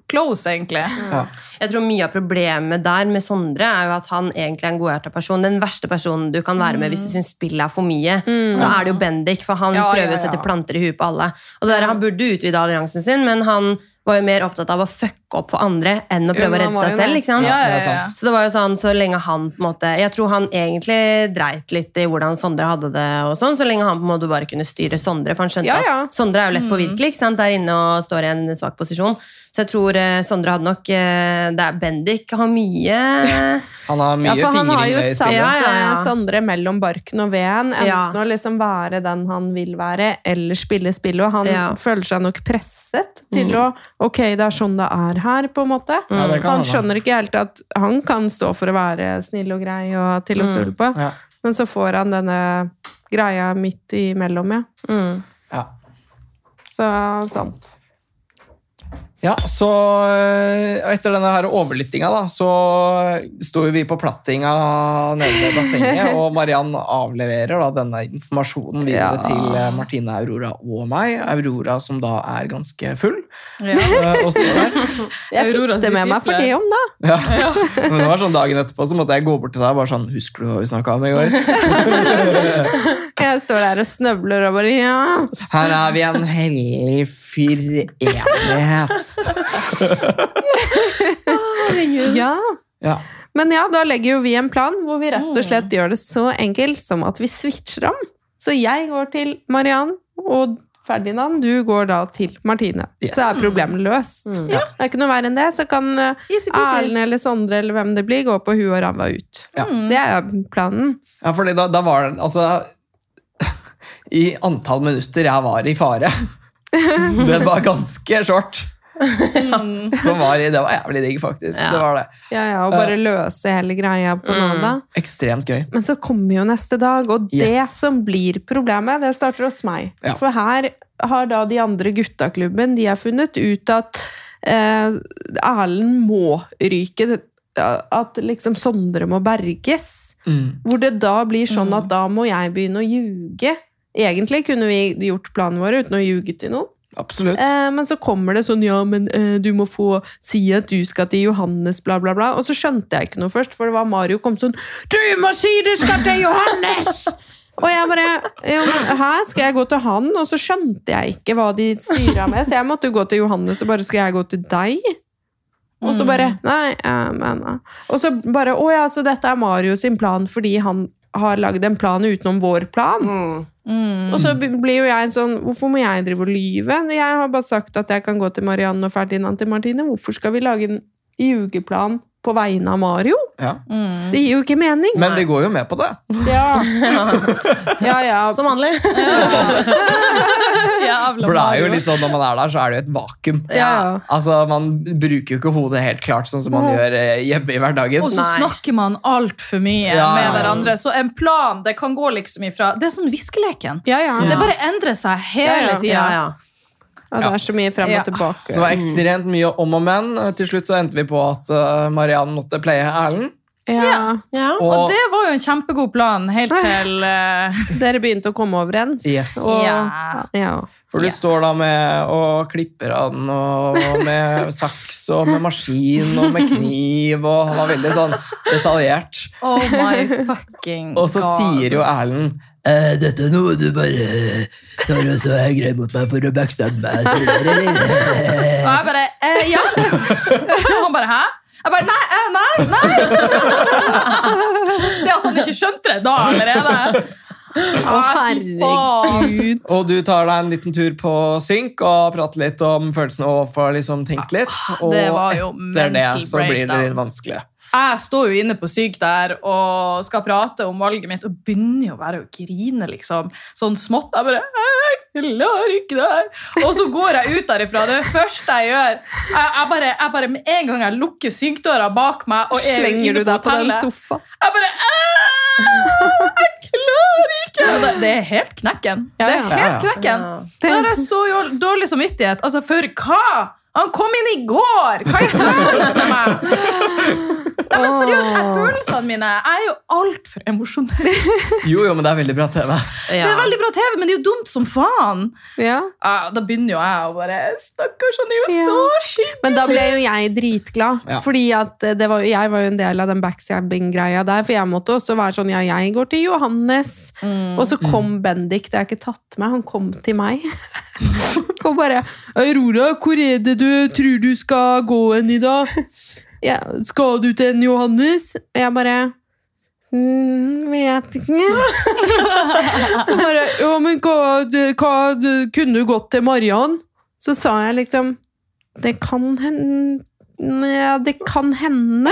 S3: close, egentlig.
S2: Ja.
S4: Jeg tror mye av problemet der med Sondre er jo at han egentlig er en godhjerta person. Den verste personen du kan være med hvis du syns spillet er for mye. Så er det jo Bendik, for han
S3: Ja, ja,
S4: prøver å sette planter i huet på alle. Og det der, Han burde utvide alliansen sin, men han var jo mer opptatt av å fucke opp for andre enn å
S1: Jo,
S4: prøve å redde seg selv. ikke sant?
S3: Ja, ja, ja.
S4: Så det var jo sånn, så lenge han på en måte Jeg tror han egentlig dreit litt i hvordan Sondre hadde det, og sånn, så lenge han på en måte bare kunne styre Sondre. For han skjønte
S1: Ja, ja.
S4: at Sondre er jo lett påvirkelig ikke sant? der inne og står i en svak posisjon. Så jeg tror eh, Sondre hadde nok eh, det er Bendik har mye
S2: Han har mye
S1: Ja, for han har jo satt.
S4: Ja, ja, ja.
S1: eh, Sondre mellom barken og veden. Enten
S4: Ja.
S1: å liksom være den han vil være, eller spille spillet. Og han
S4: Ja.
S1: føler seg nok presset til å Ok, det er sånn det er her, på en måte.
S2: Ja,
S1: Han
S2: hende.
S1: skjønner ikke helt at han kan stå for å være snill og grei og til å stole på.
S2: Ja.
S1: Men så får han denne greia midt imellom, ja.
S4: mm.
S2: Ja.
S1: Så sant.
S2: Ja, så øh, etter denne her overlyttinga, da, så sto vi på plattinga nede ved bassenget, og Mariann avleverer da denne informasjonen videre
S1: Ja.
S2: til eh, Martine, Aurora og meg. Aurora som da er ganske full.
S3: Ja.
S2: øh, og står der.
S1: Jeg fikk det med meg for det om, da.
S2: Ja. Men det var sånn dagen etterpå så måtte jeg gå bort til deg og bare sånn Husker du hva vi snakka om i går?
S1: Jeg står der og snøvler og bare Ja!
S2: Her er vi en hellig fyrenighet.
S1: Ja.
S2: Ja.
S1: Men ja, da legger jo vi en plan hvor vi rett og slett gjør det så enkelt som at vi switcher om. Så jeg går til Mariann, og Ferdinand, du går da til Martine.
S2: Yes.
S1: Så er problemet løst.
S4: Mm.
S1: Ja. Det er ikke noe verre enn det. Så kan eh. Erlend eller Sondre eller hvem det blir, gå på huet og ræva ut.
S2: Ja.
S1: Det er planen.
S2: Ja, fordi da, da var det Altså I antall minutter jeg var i fare Den var ganske short.
S3: Mm.
S2: Som var det var jævlig digg, faktisk.
S4: Ja.
S2: Det var det.
S1: Ja, ja, Og bare løse hele greia på
S4: Mm.
S1: Nada.
S2: Ekstremt gøy.
S1: Men så kommer jo neste dag, og det som blir problemet, det starter hos meg.
S2: Ja.
S1: For her har da de andre gutta klubben de har funnet ut at eh, Erlend må ryke. At liksom Sondre må berges.
S2: Mm.
S1: Hvor det da blir sånn
S3: Mm.
S1: at da må jeg begynne å ljuge. Egentlig kunne vi gjort planen vår uten å ljuge til noen.
S2: Absolutt.
S1: Eh, men så kommer det sånn Ja, men eh, du må få si at du skal til Johannes, bla, bla, bla. Og så skjønte jeg ikke noe først, for det var Mario kom sånn Du må si du skal til Johannes! Og jeg bare ja, men skal jeg gå til han? Og så skjønte jeg ikke hva de styra med, så jeg måtte gå til Johannes og bare Skal jeg gå til deg? Og så bare Nei, jeg men eh. Og så bare Å ja, så dette er Mario sin plan fordi han har lagd en plan utenom vår plan?
S4: Mm.
S3: Mm.
S1: Og så blir jo jeg sånn Hvorfor må jeg drive og lyve? Jeg har bare sagt at jeg kan gå til Marianne og Ferdinand til Martine. Hvorfor skal vi lage en jugeplan på vegne av Mario.
S2: Ja.
S3: Mm.
S1: Det gir jo ikke mening.
S2: Men de går jo med på det.
S1: Ja, ja. ja.
S4: Som vanlig.
S3: Jævla
S2: For det er jo litt sånn når man er der, så er det jo et vakuum.
S1: ja.
S2: Altså, Man bruker jo ikke hodet helt klart, sånn som man gjør eh, hjemme i hverdagen.
S3: Og så
S4: Nei.
S3: snakker man altfor mye
S2: Ja,
S3: med
S2: ja, ja.
S3: hverandre. Så en plan det kan gå liksom ifra Det er sånn viskeleken.
S1: ja, ja.
S3: Det bare endrer seg hele
S1: Ja, ja.
S3: tida.
S4: Ja, ja.
S1: Ja, det er så mye frem
S3: Ja.
S1: og tilbake.
S2: Så det var ekstremt mye om og men. Til slutt så endte vi på at eh, Mariann måtte playe Erlend.
S1: Ja.
S4: ja.
S3: Og
S2: Og
S3: det var jo en kjempegod plan helt til uh...
S1: Dere begynte å komme overens.
S2: Yes.
S1: Og,
S3: Ja.
S2: For du
S3: yeah.
S2: står da med og klipper av den, og med saks og med maskin og med kniv, og han var veldig sånn detaljert.
S3: Oh my fucking god.
S2: Og så sier jo Erlend
S5: Eh, dette er noe du bare tar og så er grei mot meg for å backstabbe meg.
S3: Og jeg bare eh, Ja. Og han bare hæ? Jeg bare nei, eh, nei, nei! Det at han ikke skjønte det da allerede.
S1: Å, herregud.
S2: Og du tar deg en liten tur på synk og prater litt om følelsene og får liksom tenkt litt. Og
S3: det
S2: etter det så blir det litt vanskelig.
S3: Jeg står jo inne på syk der og skal prate om valget mitt og begynner jo bare å grine, liksom. Sånn smått. Jeg bare Jeg klarer ikke det her. Og så går jeg ut derifra. Det er det første jeg gjør. Jeg, jeg, bare, jeg bare Med en gang jeg lukker sykdøra bak meg og er
S1: Slenger du deg på den sofaen?
S3: Jeg bare «Æ, Jeg klarer ikke! Det, det er helt knekken.
S1: Ja,
S3: Det
S1: ja.
S3: er helt knekken. Det er så dårlig samvittighet. Altså, for hva? Han kom inn i går! Hva i helvete med meg? Nei, men seriøst, jeg følelsene mine Jeg er jo altfor emosjonell.
S2: Jo, jo, men det er veldig bra TV.
S3: Det er veldig bra TV, men det er jo dumt som faen.
S1: Ja.
S3: Ja, da begynner jo jeg å bare Stakkars, han er jo
S1: Ja.
S3: så hyggelig.
S1: Men da ble jo jeg dritglad.
S2: Ja.
S1: Fordi at det var, jeg var jo en del av den backstabbing-greia der. For jeg måtte også være sånn Ja, jeg går til Johannes. Og så kom Bendik, det har jeg ikke tatt med, han kom til meg. og bare 'Aurora, hvor er det du tror du skal gå hen i dag?' Ja, 'Skal du til en Johannes?' Og jeg bare mm, Vet ikke. så bare Jo, men hva, hva Kunne du gått til Mariann?' Så sa jeg liksom Det kan hende Ja, det kan hende.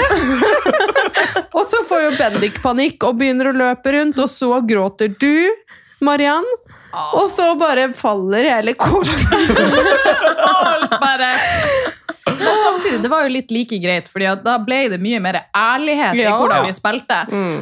S1: og så får jo Bendik panikk og begynner å løpe rundt, og så gråter du, Mariann. Og så bare faller hele kortet.
S3: Alt bare Men samtidig, det var jo litt like greit, Fordi da ble det mye mer ærlighet i hvordan vi spilte.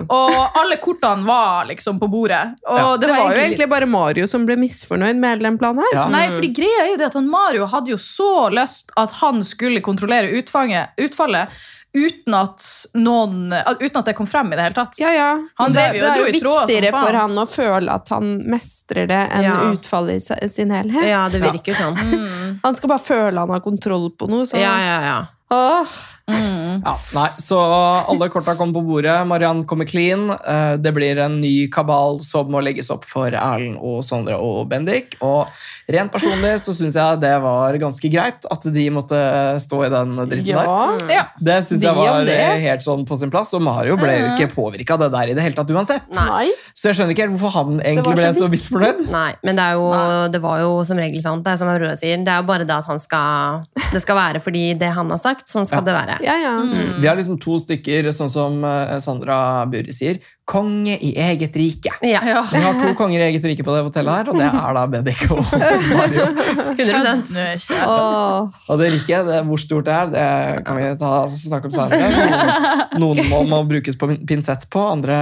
S3: Og alle kortene var liksom på bordet. Og
S2: Ja.
S1: Det var jo egentlig bare Mario som ble misfornøyd med hele den planen her.
S2: Ja.
S3: Nei, fordi greia er jo det at han Mario hadde jo så lyst at han skulle kontrollere utfanget, utfallet uten at, noen, uten at det kom frem i det hele tatt.
S1: Ja, ja.
S3: Han
S1: det,
S3: drev jo
S1: det er jo viktigere
S3: faen.
S1: for han å føle at han mestrer det, enn
S4: Ja.
S1: utfallet i sin helhet.
S4: ja, det virker sånn.
S3: Mm.
S1: Han skal bare føle han har kontroll på noe. Så.
S4: Ja, ja, ja.
S1: Åh,
S3: Mm.
S2: Ja, nei, Så alle korta kom på bordet. Mariann kommer clean. Eh, Det blir en ny kabal som må legges opp for Erlend og Sondre og Bendik. Og rent personlig så syns jeg det var ganske greit at de måtte stå i den dritten der.
S1: ja.
S3: Ja.
S2: Det syns
S1: De
S2: jeg var helt sånn på sin plass, og Mario ble jo ikke påvirka av det der i det hele tatt uansett.
S4: Nei.
S2: Så jeg skjønner ikke helt hvorfor han egentlig
S1: så
S2: ble
S1: så
S2: misfornøyd.
S4: Nei, men det, er jo, det var jo som regel sånn, Det er som Aurora sier, det er jo bare det at han skal Det skal være fordi det han har sagt, sånn skal
S2: Ja.
S4: det være.
S1: Ja, ja.
S3: Mm.
S2: Vi har liksom to stykker, sånn som eh, Sandra Buri sier. Konge i eget rike.
S4: Ja,
S3: Ja.
S2: Vi har to konger i eget rike på det hotellet her, og det er da Bendik og Mario.
S4: 100
S3: Nå er ikke-
S2: Og det riket, det, hvor stort det er, det kan vi ta, snakke om senere. Noen, noen må, må brukes på pinsett på, andre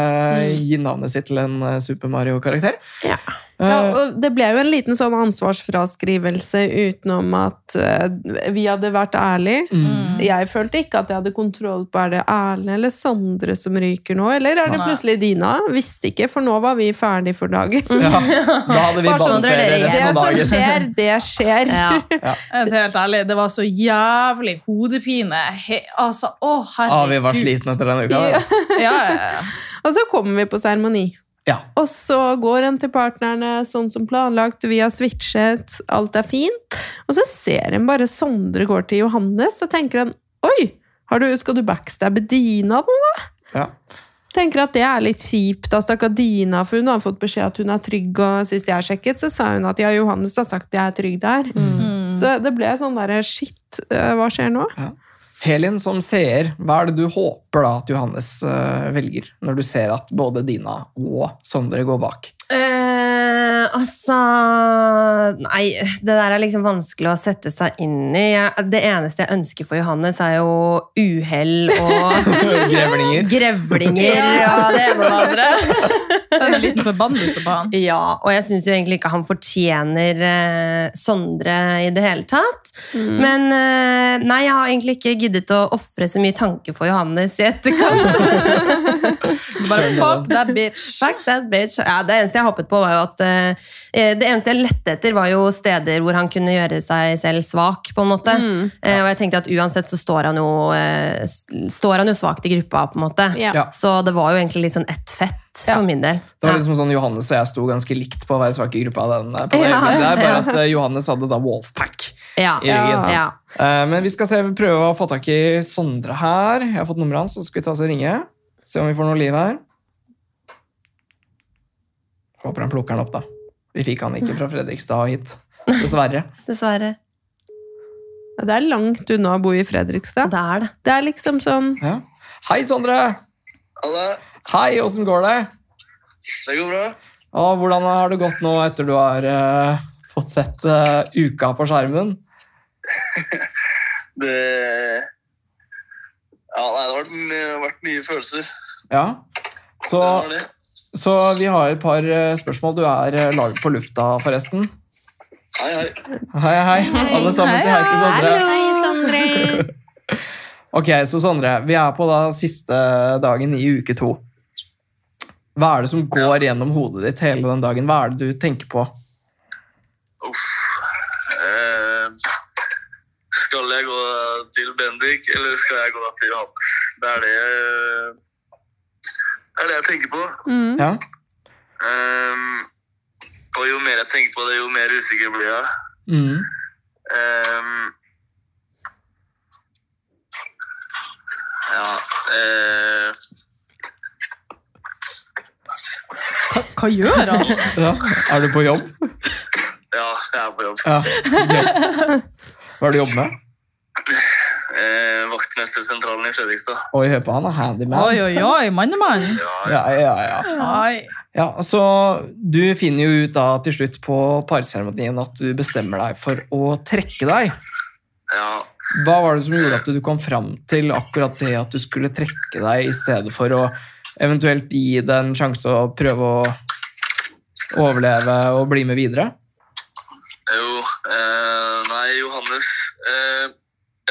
S2: gir navnet sitt til en Super Mario-karakter.
S4: Ja.
S1: Ja,
S2: Eh,
S1: og det ble jo en liten sånn ansvarsfraskrivelse utenom at eh, vi hadde vært ærlige.
S2: mm.
S1: Jeg følte ikke at jeg hadde kontroll på er det Erlend eller Sondre som ryker nå, eller er det
S3: Nei.
S1: plutselig Dina? Visste ikke, for nå var vi ferdig for dagen.
S2: Ja, da hadde vi
S1: Bare sånn, Det som skjer, det skjer.
S4: Ja.
S3: Helt, helt ærlig, det var så jævlig hodepine. He, altså, å, herregud.
S2: Ah, vi var slitne etter den uka. Altså.
S3: Ja, ja, ja.
S1: Og så kommer vi på seremoni.
S2: Ja.
S1: Og så går en til partnerne sånn som planlagt, vi har switchet, alt er fint. Og så ser en bare Sondre går til Johannes, og tenker en Oi, har du, skal du backstabbe Dina nå?
S2: Ja.
S1: Tenker at det er litt kjipt av stakkar Dina, for hun har fått beskjed at hun er trygg, og sist jeg sjekket, så sa hun at ja, Johannes har sagt jeg er trygg der.
S3: Mm.
S1: Så det ble sånn derre shit, eh, hva skjer nå?
S2: Ja. Helin, som seer, hva er det du håper da at Johannes eh, velger, når du ser at både Dina og Sondre går bak?
S4: Eh, altså Nei, det der er liksom vanskelig å sette seg inn i. Jeg, det eneste jeg ønsker for Johannes, er jo uhell og
S2: Grevlinger.
S4: grevlinger ja, det ene og det andre.
S3: Så er det en liten forbannelse på han.
S4: Ja, og jeg syns jo egentlig ikke han fortjener eh, Sondre i det hele tatt. Men eh, nei, jeg har egentlig ikke giddet å ofre så mye tanke for Johannes i etterkant.
S3: Bare fuck that bitch.
S4: Fuck that bitch. Ja, det eneste jeg hoppet på, var jo at eh, Det eneste jeg lette etter, var jo steder hvor han kunne gjøre seg selv svak, på en måte. Eh, og jeg tenkte at uansett så står han jo eh, Står han jo svakt i gruppa, på en måte.
S1: Ja.
S4: Så det var jo egentlig litt sånn ett fett
S3: Ja.
S4: for min del.
S2: Det var
S4: Ja.
S2: liksom sånn Johannes og jeg sto ganske likt på å være svake i gruppa. Den, eh, på det
S4: Ja,
S2: der, bare at eh, Johannes hadde da Wolfpack
S4: Ja.
S2: i ryggen.
S4: Ja.
S2: Eh, Men vi skal se, prøve å få tak i Sondre her. Jeg har fått nummeret hans, så skal vi ta oss og ringe. Se om vi får noe liv her. Håper han plukker han opp, da. Vi fikk han ikke fra Fredrikstad og hit. Dessverre.
S4: Dessverre.
S1: Ja, Det er langt unna å bo i Fredrikstad.
S4: Det er det.
S1: Det er liksom sånn
S2: Ja. Hei, Sondre!
S6: Hallo.
S2: Hei, åssen går det?
S6: det går bra.
S2: Og hvordan har det gått nå etter du har uh, fått sett uh, uka på skjermen?
S6: Det Ja, nei, det har vært, vært mye følelser.
S2: Ja. Så, så vi har et par eh, spørsmål. Du er laget på lufta, forresten.
S6: Hei, hei.
S2: Hei, hei. Alle sammen sier hei til Sondre.
S1: Hei, Sondre!
S2: Ok, så Sondre, vi er på da siste dagen i uke to. Hva er det som går gjennom hodet ditt hele den dagen? Hva er det du tenker på?
S6: Uff. Eh, skal jeg gå til Bendik, eller skal jeg gå til Johannes? Det er det Det er det jeg tenker på.
S1: Mm.
S2: Ja?
S6: Um, og jo mer jeg tenker på det, jo mer usikker blir jeg.
S2: Mm.
S6: Um, ja uh,
S3: Hva, hva gjør han?
S2: ja. Er du på jobb?
S6: Ja, jeg er på jobb.
S2: Ja. Hva er det du jobber med?
S6: Eh, vaktmestersentralen i Fredrikstad.
S2: Oi, hør på han, er handyman.
S3: Oi, oi, oi, mannemann.
S6: Ja,
S2: Ja, ja, ja.
S3: Oi.
S2: Ja, så Du finner jo ut da til slutt på parseremonien at du bestemmer deg for å trekke deg.
S6: ja.
S2: Hva var det som gjorde at du kom fram til akkurat det at du skulle trekke deg, i stedet for å eventuelt gi det en sjanse å prøve å overleve og bli med videre?
S6: Jo, eh, nei, Johannes eh,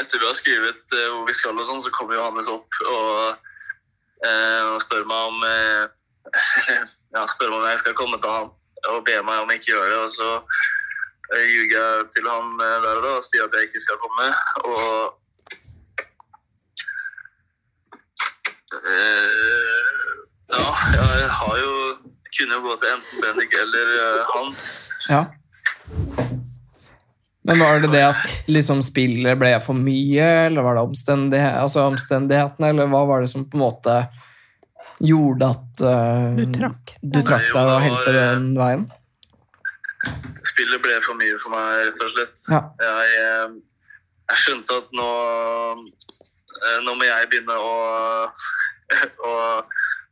S6: Etter vi har skrevet eh, hvor vi skal og sånn, så kommer Johannes opp og, eh, og spør meg om eh, Ja, spør meg om jeg skal komme til han og be meg om jeg ikke gjør det. Og så ljuger jeg til eh, der og da og sier at jeg ikke skal komme. Og Ja, jeg har jo kunne gå til enten Bendik eller han.
S2: Ja. Men var det det at liksom spillet ble for mye, eller var det omstendighet, altså omstendighetene, eller hva var det som på en måte gjorde at uh,
S1: Du trakk.
S2: du trakk deg og helte den veien?
S6: Spillet ble for mye for meg, rett og slett.
S2: Ja.
S6: Jeg, eh, jeg skjønte at nå, eh, nå må jeg begynne å, å,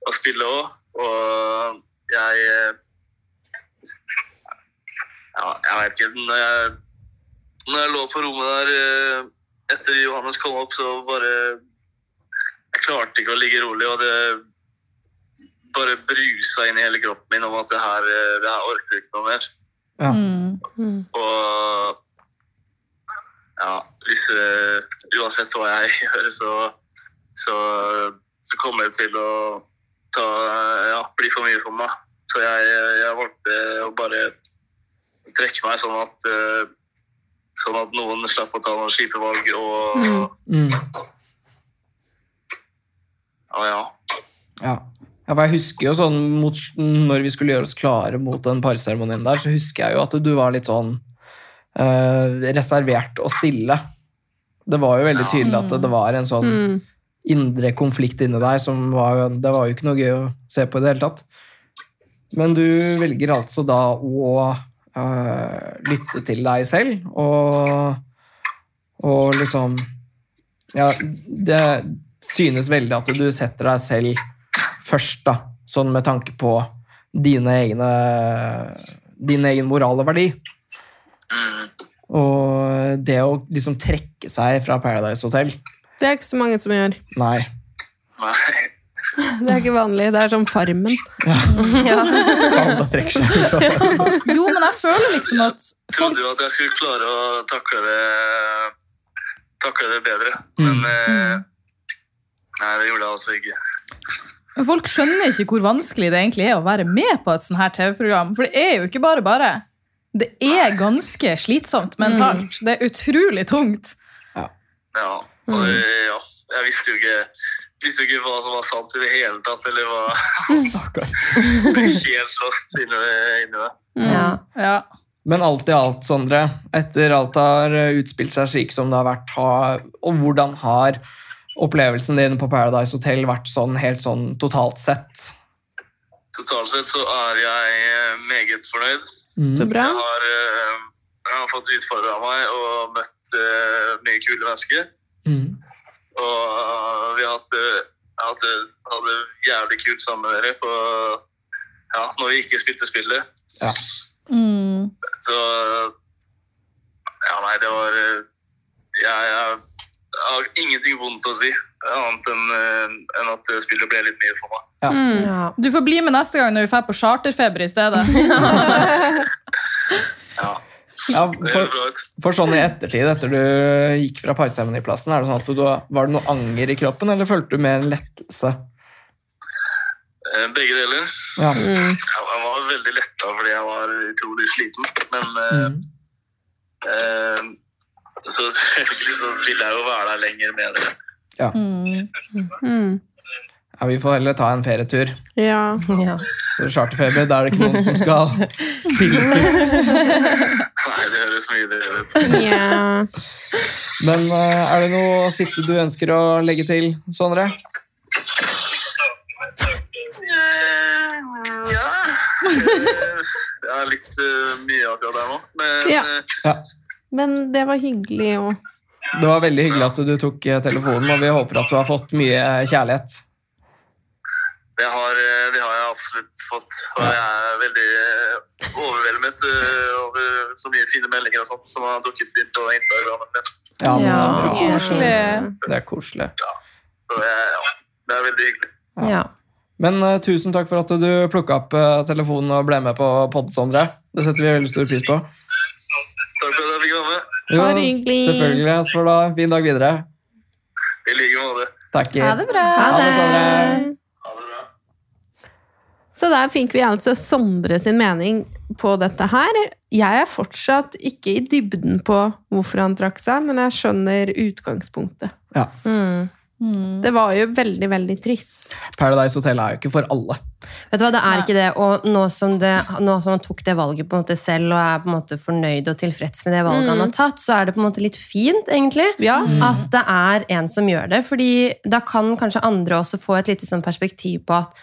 S6: å spille òg. Og jeg Ja, jeg vet ikke. Når jeg, lå på rommet der eh, etter Johannes kom opp, så bare Jeg klarte ikke å ligge rolig, og det bare brusa inn i hele kroppen min om at det her, eh, det her orker jeg ikke noe mer.
S2: Ja.
S3: Mm.
S6: Og ja, hvis eh, Uansett hva jeg gjør, så, så, så kommer det til å ta, ja, bli for mye for meg. Så jeg, jeg valgte å bare trekke meg sånn at, eh, sånn at noen slapp å ta noen kjipe valg. Og
S2: Mm.
S6: ja, ja.
S2: Ja. ja, for jeg husker jo sånn mot, Når vi skulle gjøre oss klare mot den parseremonien der, så husker jeg jo at du var litt sånn eh, reservert og stille. Det var jo veldig
S6: Ja.
S2: tydelig at det, det var en sånn
S1: Mm.
S2: indre konflikt inni deg som var Det var jo ikke noe gøy å se på i det hele tatt. Men du velger altså da å eh, lytte til deg selv og, og liksom ja, Det synes veldig at du setter deg selv først, da. Sånn med tanke på dine egne din egen moral og verdi.
S6: Mm.
S2: Og det å liksom trekke seg fra Paradise Hotel
S1: Det er ikke så mange som gjør.
S2: Nei.
S6: Nei.
S1: Det er ikke vanlig. Det er som Farmen.
S2: Alle trekker seg
S3: Jo, men jeg føler liksom at folk
S6: trodde jo at jeg skulle klare å takle det, takle det bedre,
S2: Mm.
S6: men mm. Nei, det gjorde jeg altså ikke.
S3: Men Folk skjønner ikke hvor vanskelig det egentlig er å være med på et sånt her TV-program. For det er jo ikke bare bare. Det er ganske slitsomt mentalt. Det er utrolig tungt.
S6: Ja, og ja. Jeg visste jo ikke visste ikke hva som var sant i det hele tatt, eller hva
S2: Stakkar.
S6: Helt lost inni inni det.
S4: Ja.
S3: Ja.
S2: Men alt i alt, Sondre, etter alt har utspilt seg slik som det har vært, har, og hvordan har opplevelsen din på Paradise Hotel vært sånn helt sånn totalt sett?
S6: Totalt sett så er jeg eh, meget fornøyd.
S1: Så bra.
S6: Jeg har, eh, jeg har fått utfordra meg og møtt eh, mye kule mennesker.
S2: Mm.
S6: Og eh, vi har hatt, det- hatt jævlig kult sammen med dere på, ja, når vi ikke spilte spillet.
S3: Mm.
S6: Så Ja, nei, det var Jeg, jeg, jeg har ingenting vondt å si, annet enn enn at spillet ble litt mye for meg.
S1: Mm.
S4: Ja.
S3: Du får bli med neste gang når vi drar på charterfeber i stedet.
S6: Ja,
S2: Ja, for, for sånn i ettertid, etter du gikk fra parseremoniplassen, er det sånn at du, var det noe anger i kroppen, eller følte du mer en lettelse?
S6: Eh, Begge deler.
S2: Ja.
S1: Mm.
S6: Jeg var veldig letta fordi jeg var utrolig sliten. Men eh,
S2: Mm.
S6: eh, så selvfølgelig så ville jeg jo være der lenger med ja
S3: Mm.
S1: Mm.
S2: Ja, vi får heller ta en ferietur.
S1: Ja.
S4: Ja.
S2: Så Charterfeber, da er det ikke noen som skal spilles ut.
S6: Nei, det høres mye bedre ut.
S1: ja.
S2: Men eh, er det noe siste du ønsker å legge til, Sondre?
S6: Ja Eh, Det er litt eh, mye akkurat der nå. Men
S1: Ja.
S6: eh,
S2: Ja.
S1: Men det var hyggelig å
S2: Det var veldig hyggelig at du tok eh, telefonen, og vi håper at du har fått mye eh, kjærlighet.
S6: Det, har, eh, det har jeg absolutt fått. Og jeg er veldig eh, overveldet eh, over så mye fine meldinger og sånt som har dukket inn på Instagramen min.
S2: Ja, men
S4: Ja.
S2: det, er.
S3: Koselig.
S2: det er koselig.
S6: Ja, jeg, ja, det er veldig hyggelig.
S4: Ja.
S2: Men uh, tusen takk for at du plukka opp uh, telefonen og ble med på pod, Sondre. Det setter vi veldig stor pris på.
S6: Takk for at jeg fikk være med.
S2: Jo, Selvfølgelig. Så får du ha en fin dag videre.
S6: I like måte.
S2: Takk.
S3: Ha det bra.
S2: Ha det,
S6: Ha det.
S1: Så der fikk vi altså Sondre sin mening på dette her. Jeg er fortsatt ikke i dybden på hvorfor han trakk seg, men jeg skjønner utgangspunktet.
S2: Ja.
S4: Mm.
S3: Mm.
S1: Det var jo veldig, veldig trist.
S2: Paradise Hotel er jo ikke for alle.
S4: Vet du hva, Det er
S3: Nei.
S4: ikke det. Og nå som, det, nå som han tok det valget på en måte selv og er på en måte fornøyd og tilfreds med det valget han har tatt, så er det på en måte litt fint, egentlig.
S1: Ja.
S4: At det er en som gjør det. fordi da kan kanskje andre også få et lite sånn perspektiv på at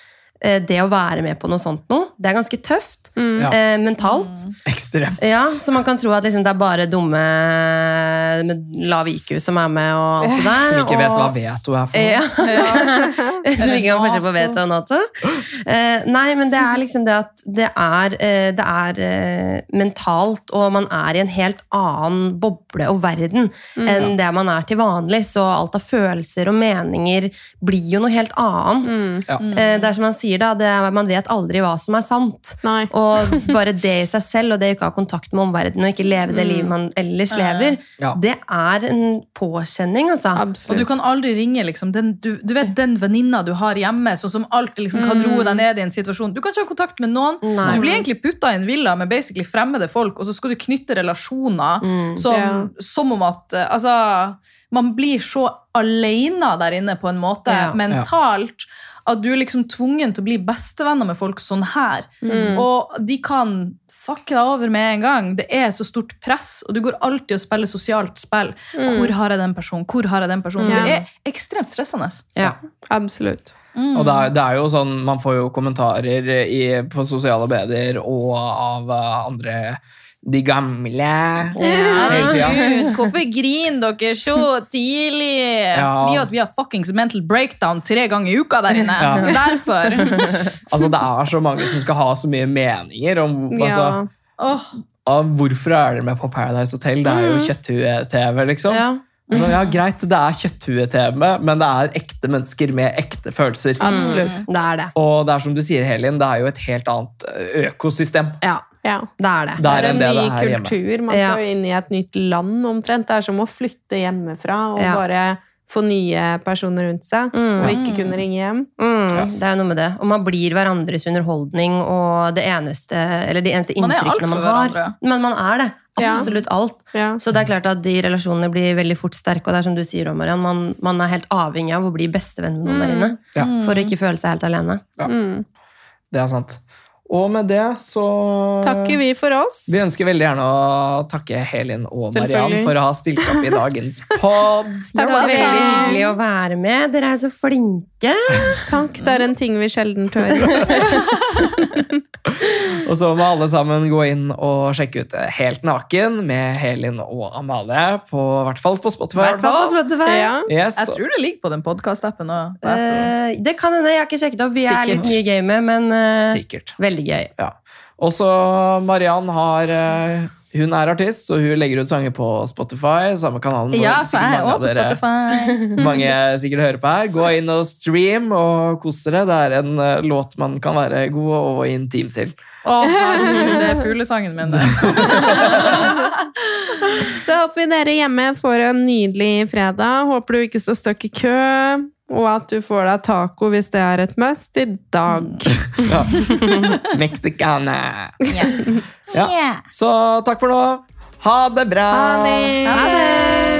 S4: det å være med på noe sånt noe, det er ganske tøft.
S1: Mm.
S4: Eh, mentalt.
S2: Ekstremt.
S4: Ja, Så man kan tro at liksom, det er bare dumme med lav IQ som er med og alt det der.
S2: Som ikke vet
S4: og-
S2: hva veto er for noe.
S4: Ja. Som ikke kan forskjell på veto og nato. Eh, nei, men det er liksom det at det er, eh, det er eh, mentalt, og man er i en helt annen boble og verden enn det man er til vanlig. Så alt av følelser og meninger blir jo noe helt annet.
S1: Mm.
S2: Ja.
S4: Eh, det er som man sier, da, det, man vet aldri hva som er sant.
S1: Nei.
S4: Og bare det i seg selv, og det å ikke ha kontakt med omverdenen og ikke leve det
S1: Mm.
S4: livet man ellers lever,
S2: Ja.
S4: det er en påkjenning, altså.
S3: Og du kan aldri ringe liksom, den, du, du vet den venninna du har hjemme, sånn som alltid liksom, kan roe deg ned i en situasjon. Du kan ikke ha kontakt med noen.
S4: Nei.
S3: Du blir egentlig putta i en villa med basically fremmede folk, og så skal du knytte relasjoner
S4: Mm.
S3: som,
S1: Ja.
S3: som om at eh, Altså, man blir så alene der inne på en måte,
S4: Ja.
S3: mentalt. At du er liksom tvungen til å bli bestevenner med folk sånn her.
S1: Mm.
S3: Og de kan fucke deg over med en gang. Det er så stort press, og du går alltid og spiller sosialt spill.
S1: Mm.
S3: Hvor har jeg den personen? Hvor har jeg den personen?
S1: Mm.
S3: Det er ekstremt stressende.
S4: Ja.
S1: Absolutt.
S3: Mm.
S2: Og det er, det er jo sånn, Man får jo kommentarer i, på sosiale medier og av eh, andre de gamle.
S3: Herregud, hvorfor griner dere så tidlig?
S2: Ja.
S3: Fordi at vi har fuckings mental breakdown tre ganger i uka der inne.
S2: Ja.
S3: Derfor.
S2: Altså, det er så mange som skal ha så mye meninger om altså, av hvorfor er dere med på Paradise Hotel. Det er jo kjøtthue-TV, liksom.
S4: Ja.
S2: Så, ja, greit, det er kjøtthue-TV, men det er ekte mennesker med ekte følelser.
S1: Absolutt.
S4: Det er det.
S2: Og det er som du sier, Helin, det er jo et helt annet økosystem.
S4: Ja,
S1: Ja.
S4: det er det.
S2: Det
S1: Det
S2: er
S1: er en ny
S2: det er hjemme.
S1: kultur. Man
S4: Ja.
S1: skal jo inn i et nytt land omtrent. Det er som å flytte hjemmefra og
S4: Ja.
S1: bare få nye personer rundt seg.
S4: Mm.
S1: Og ikke kunne ringe hjem.
S4: Mm, Det er jo noe med det. Og man blir hverandres underholdning og det eneste Eller de eneste
S3: er
S4: inntrykkene man
S3: man
S4: har.
S3: hverandre.
S4: Men man er det. Absolutt alt.
S1: Ja.
S4: Så det er klart at de relasjonene blir veldig fort sterke. Og det er som du sier, Marianne, man, man er helt avhengig av å bli bestevenn med noen der inne.
S2: Ja.
S4: For å ikke føle seg helt alene.
S1: Mm.
S2: Det er sant. Og med det så
S1: Takker vi for oss.
S2: Vi ønsker veldig gjerne å takke Helin og Mariann for å ha stilt opp i dagens pod.
S4: Det var veldig hyggelig å være med. Dere er så flinke.
S1: Takk. Det er en ting vi sjelden tør.
S2: Og så må alle sammen gå inn og sjekke ut Helt naken med Helin og Amalie, på, i hvert fall på Spotify.
S4: Hvert fall på Spotify.
S1: Ja.
S2: Yes.
S3: jeg tror det ligger på den podkastappen.
S4: Eh, det kan hende. Jeg har ikke sjekket opp. Vi er litt nye i gamet, men eh,
S2: Sikkert.
S4: veldig gøy.
S2: Ja. Og så Mariann har eh, Hun er artist, så hun legger ut sanger på Spotify. Samme kanalen hvor
S3: Ja, så
S2: er
S3: jeg
S2: mange dere
S3: Spotify.
S2: mange sikkert hører på her. Gå inn og stream og kos dere. Det er en eh, låt man kan være god og intim til.
S3: Å, herregud, det er fuglesangen min. det.
S1: Så håper vi dere hjemme får en nydelig fredag. Håper du ikke står støkk i kø. Og at du får deg taco hvis det er et must i dag.
S2: Ja. Mexicana.
S3: Ja.
S2: Ja. Så takk for nå. Ha det bra!
S1: Ha det!
S3: Ha det!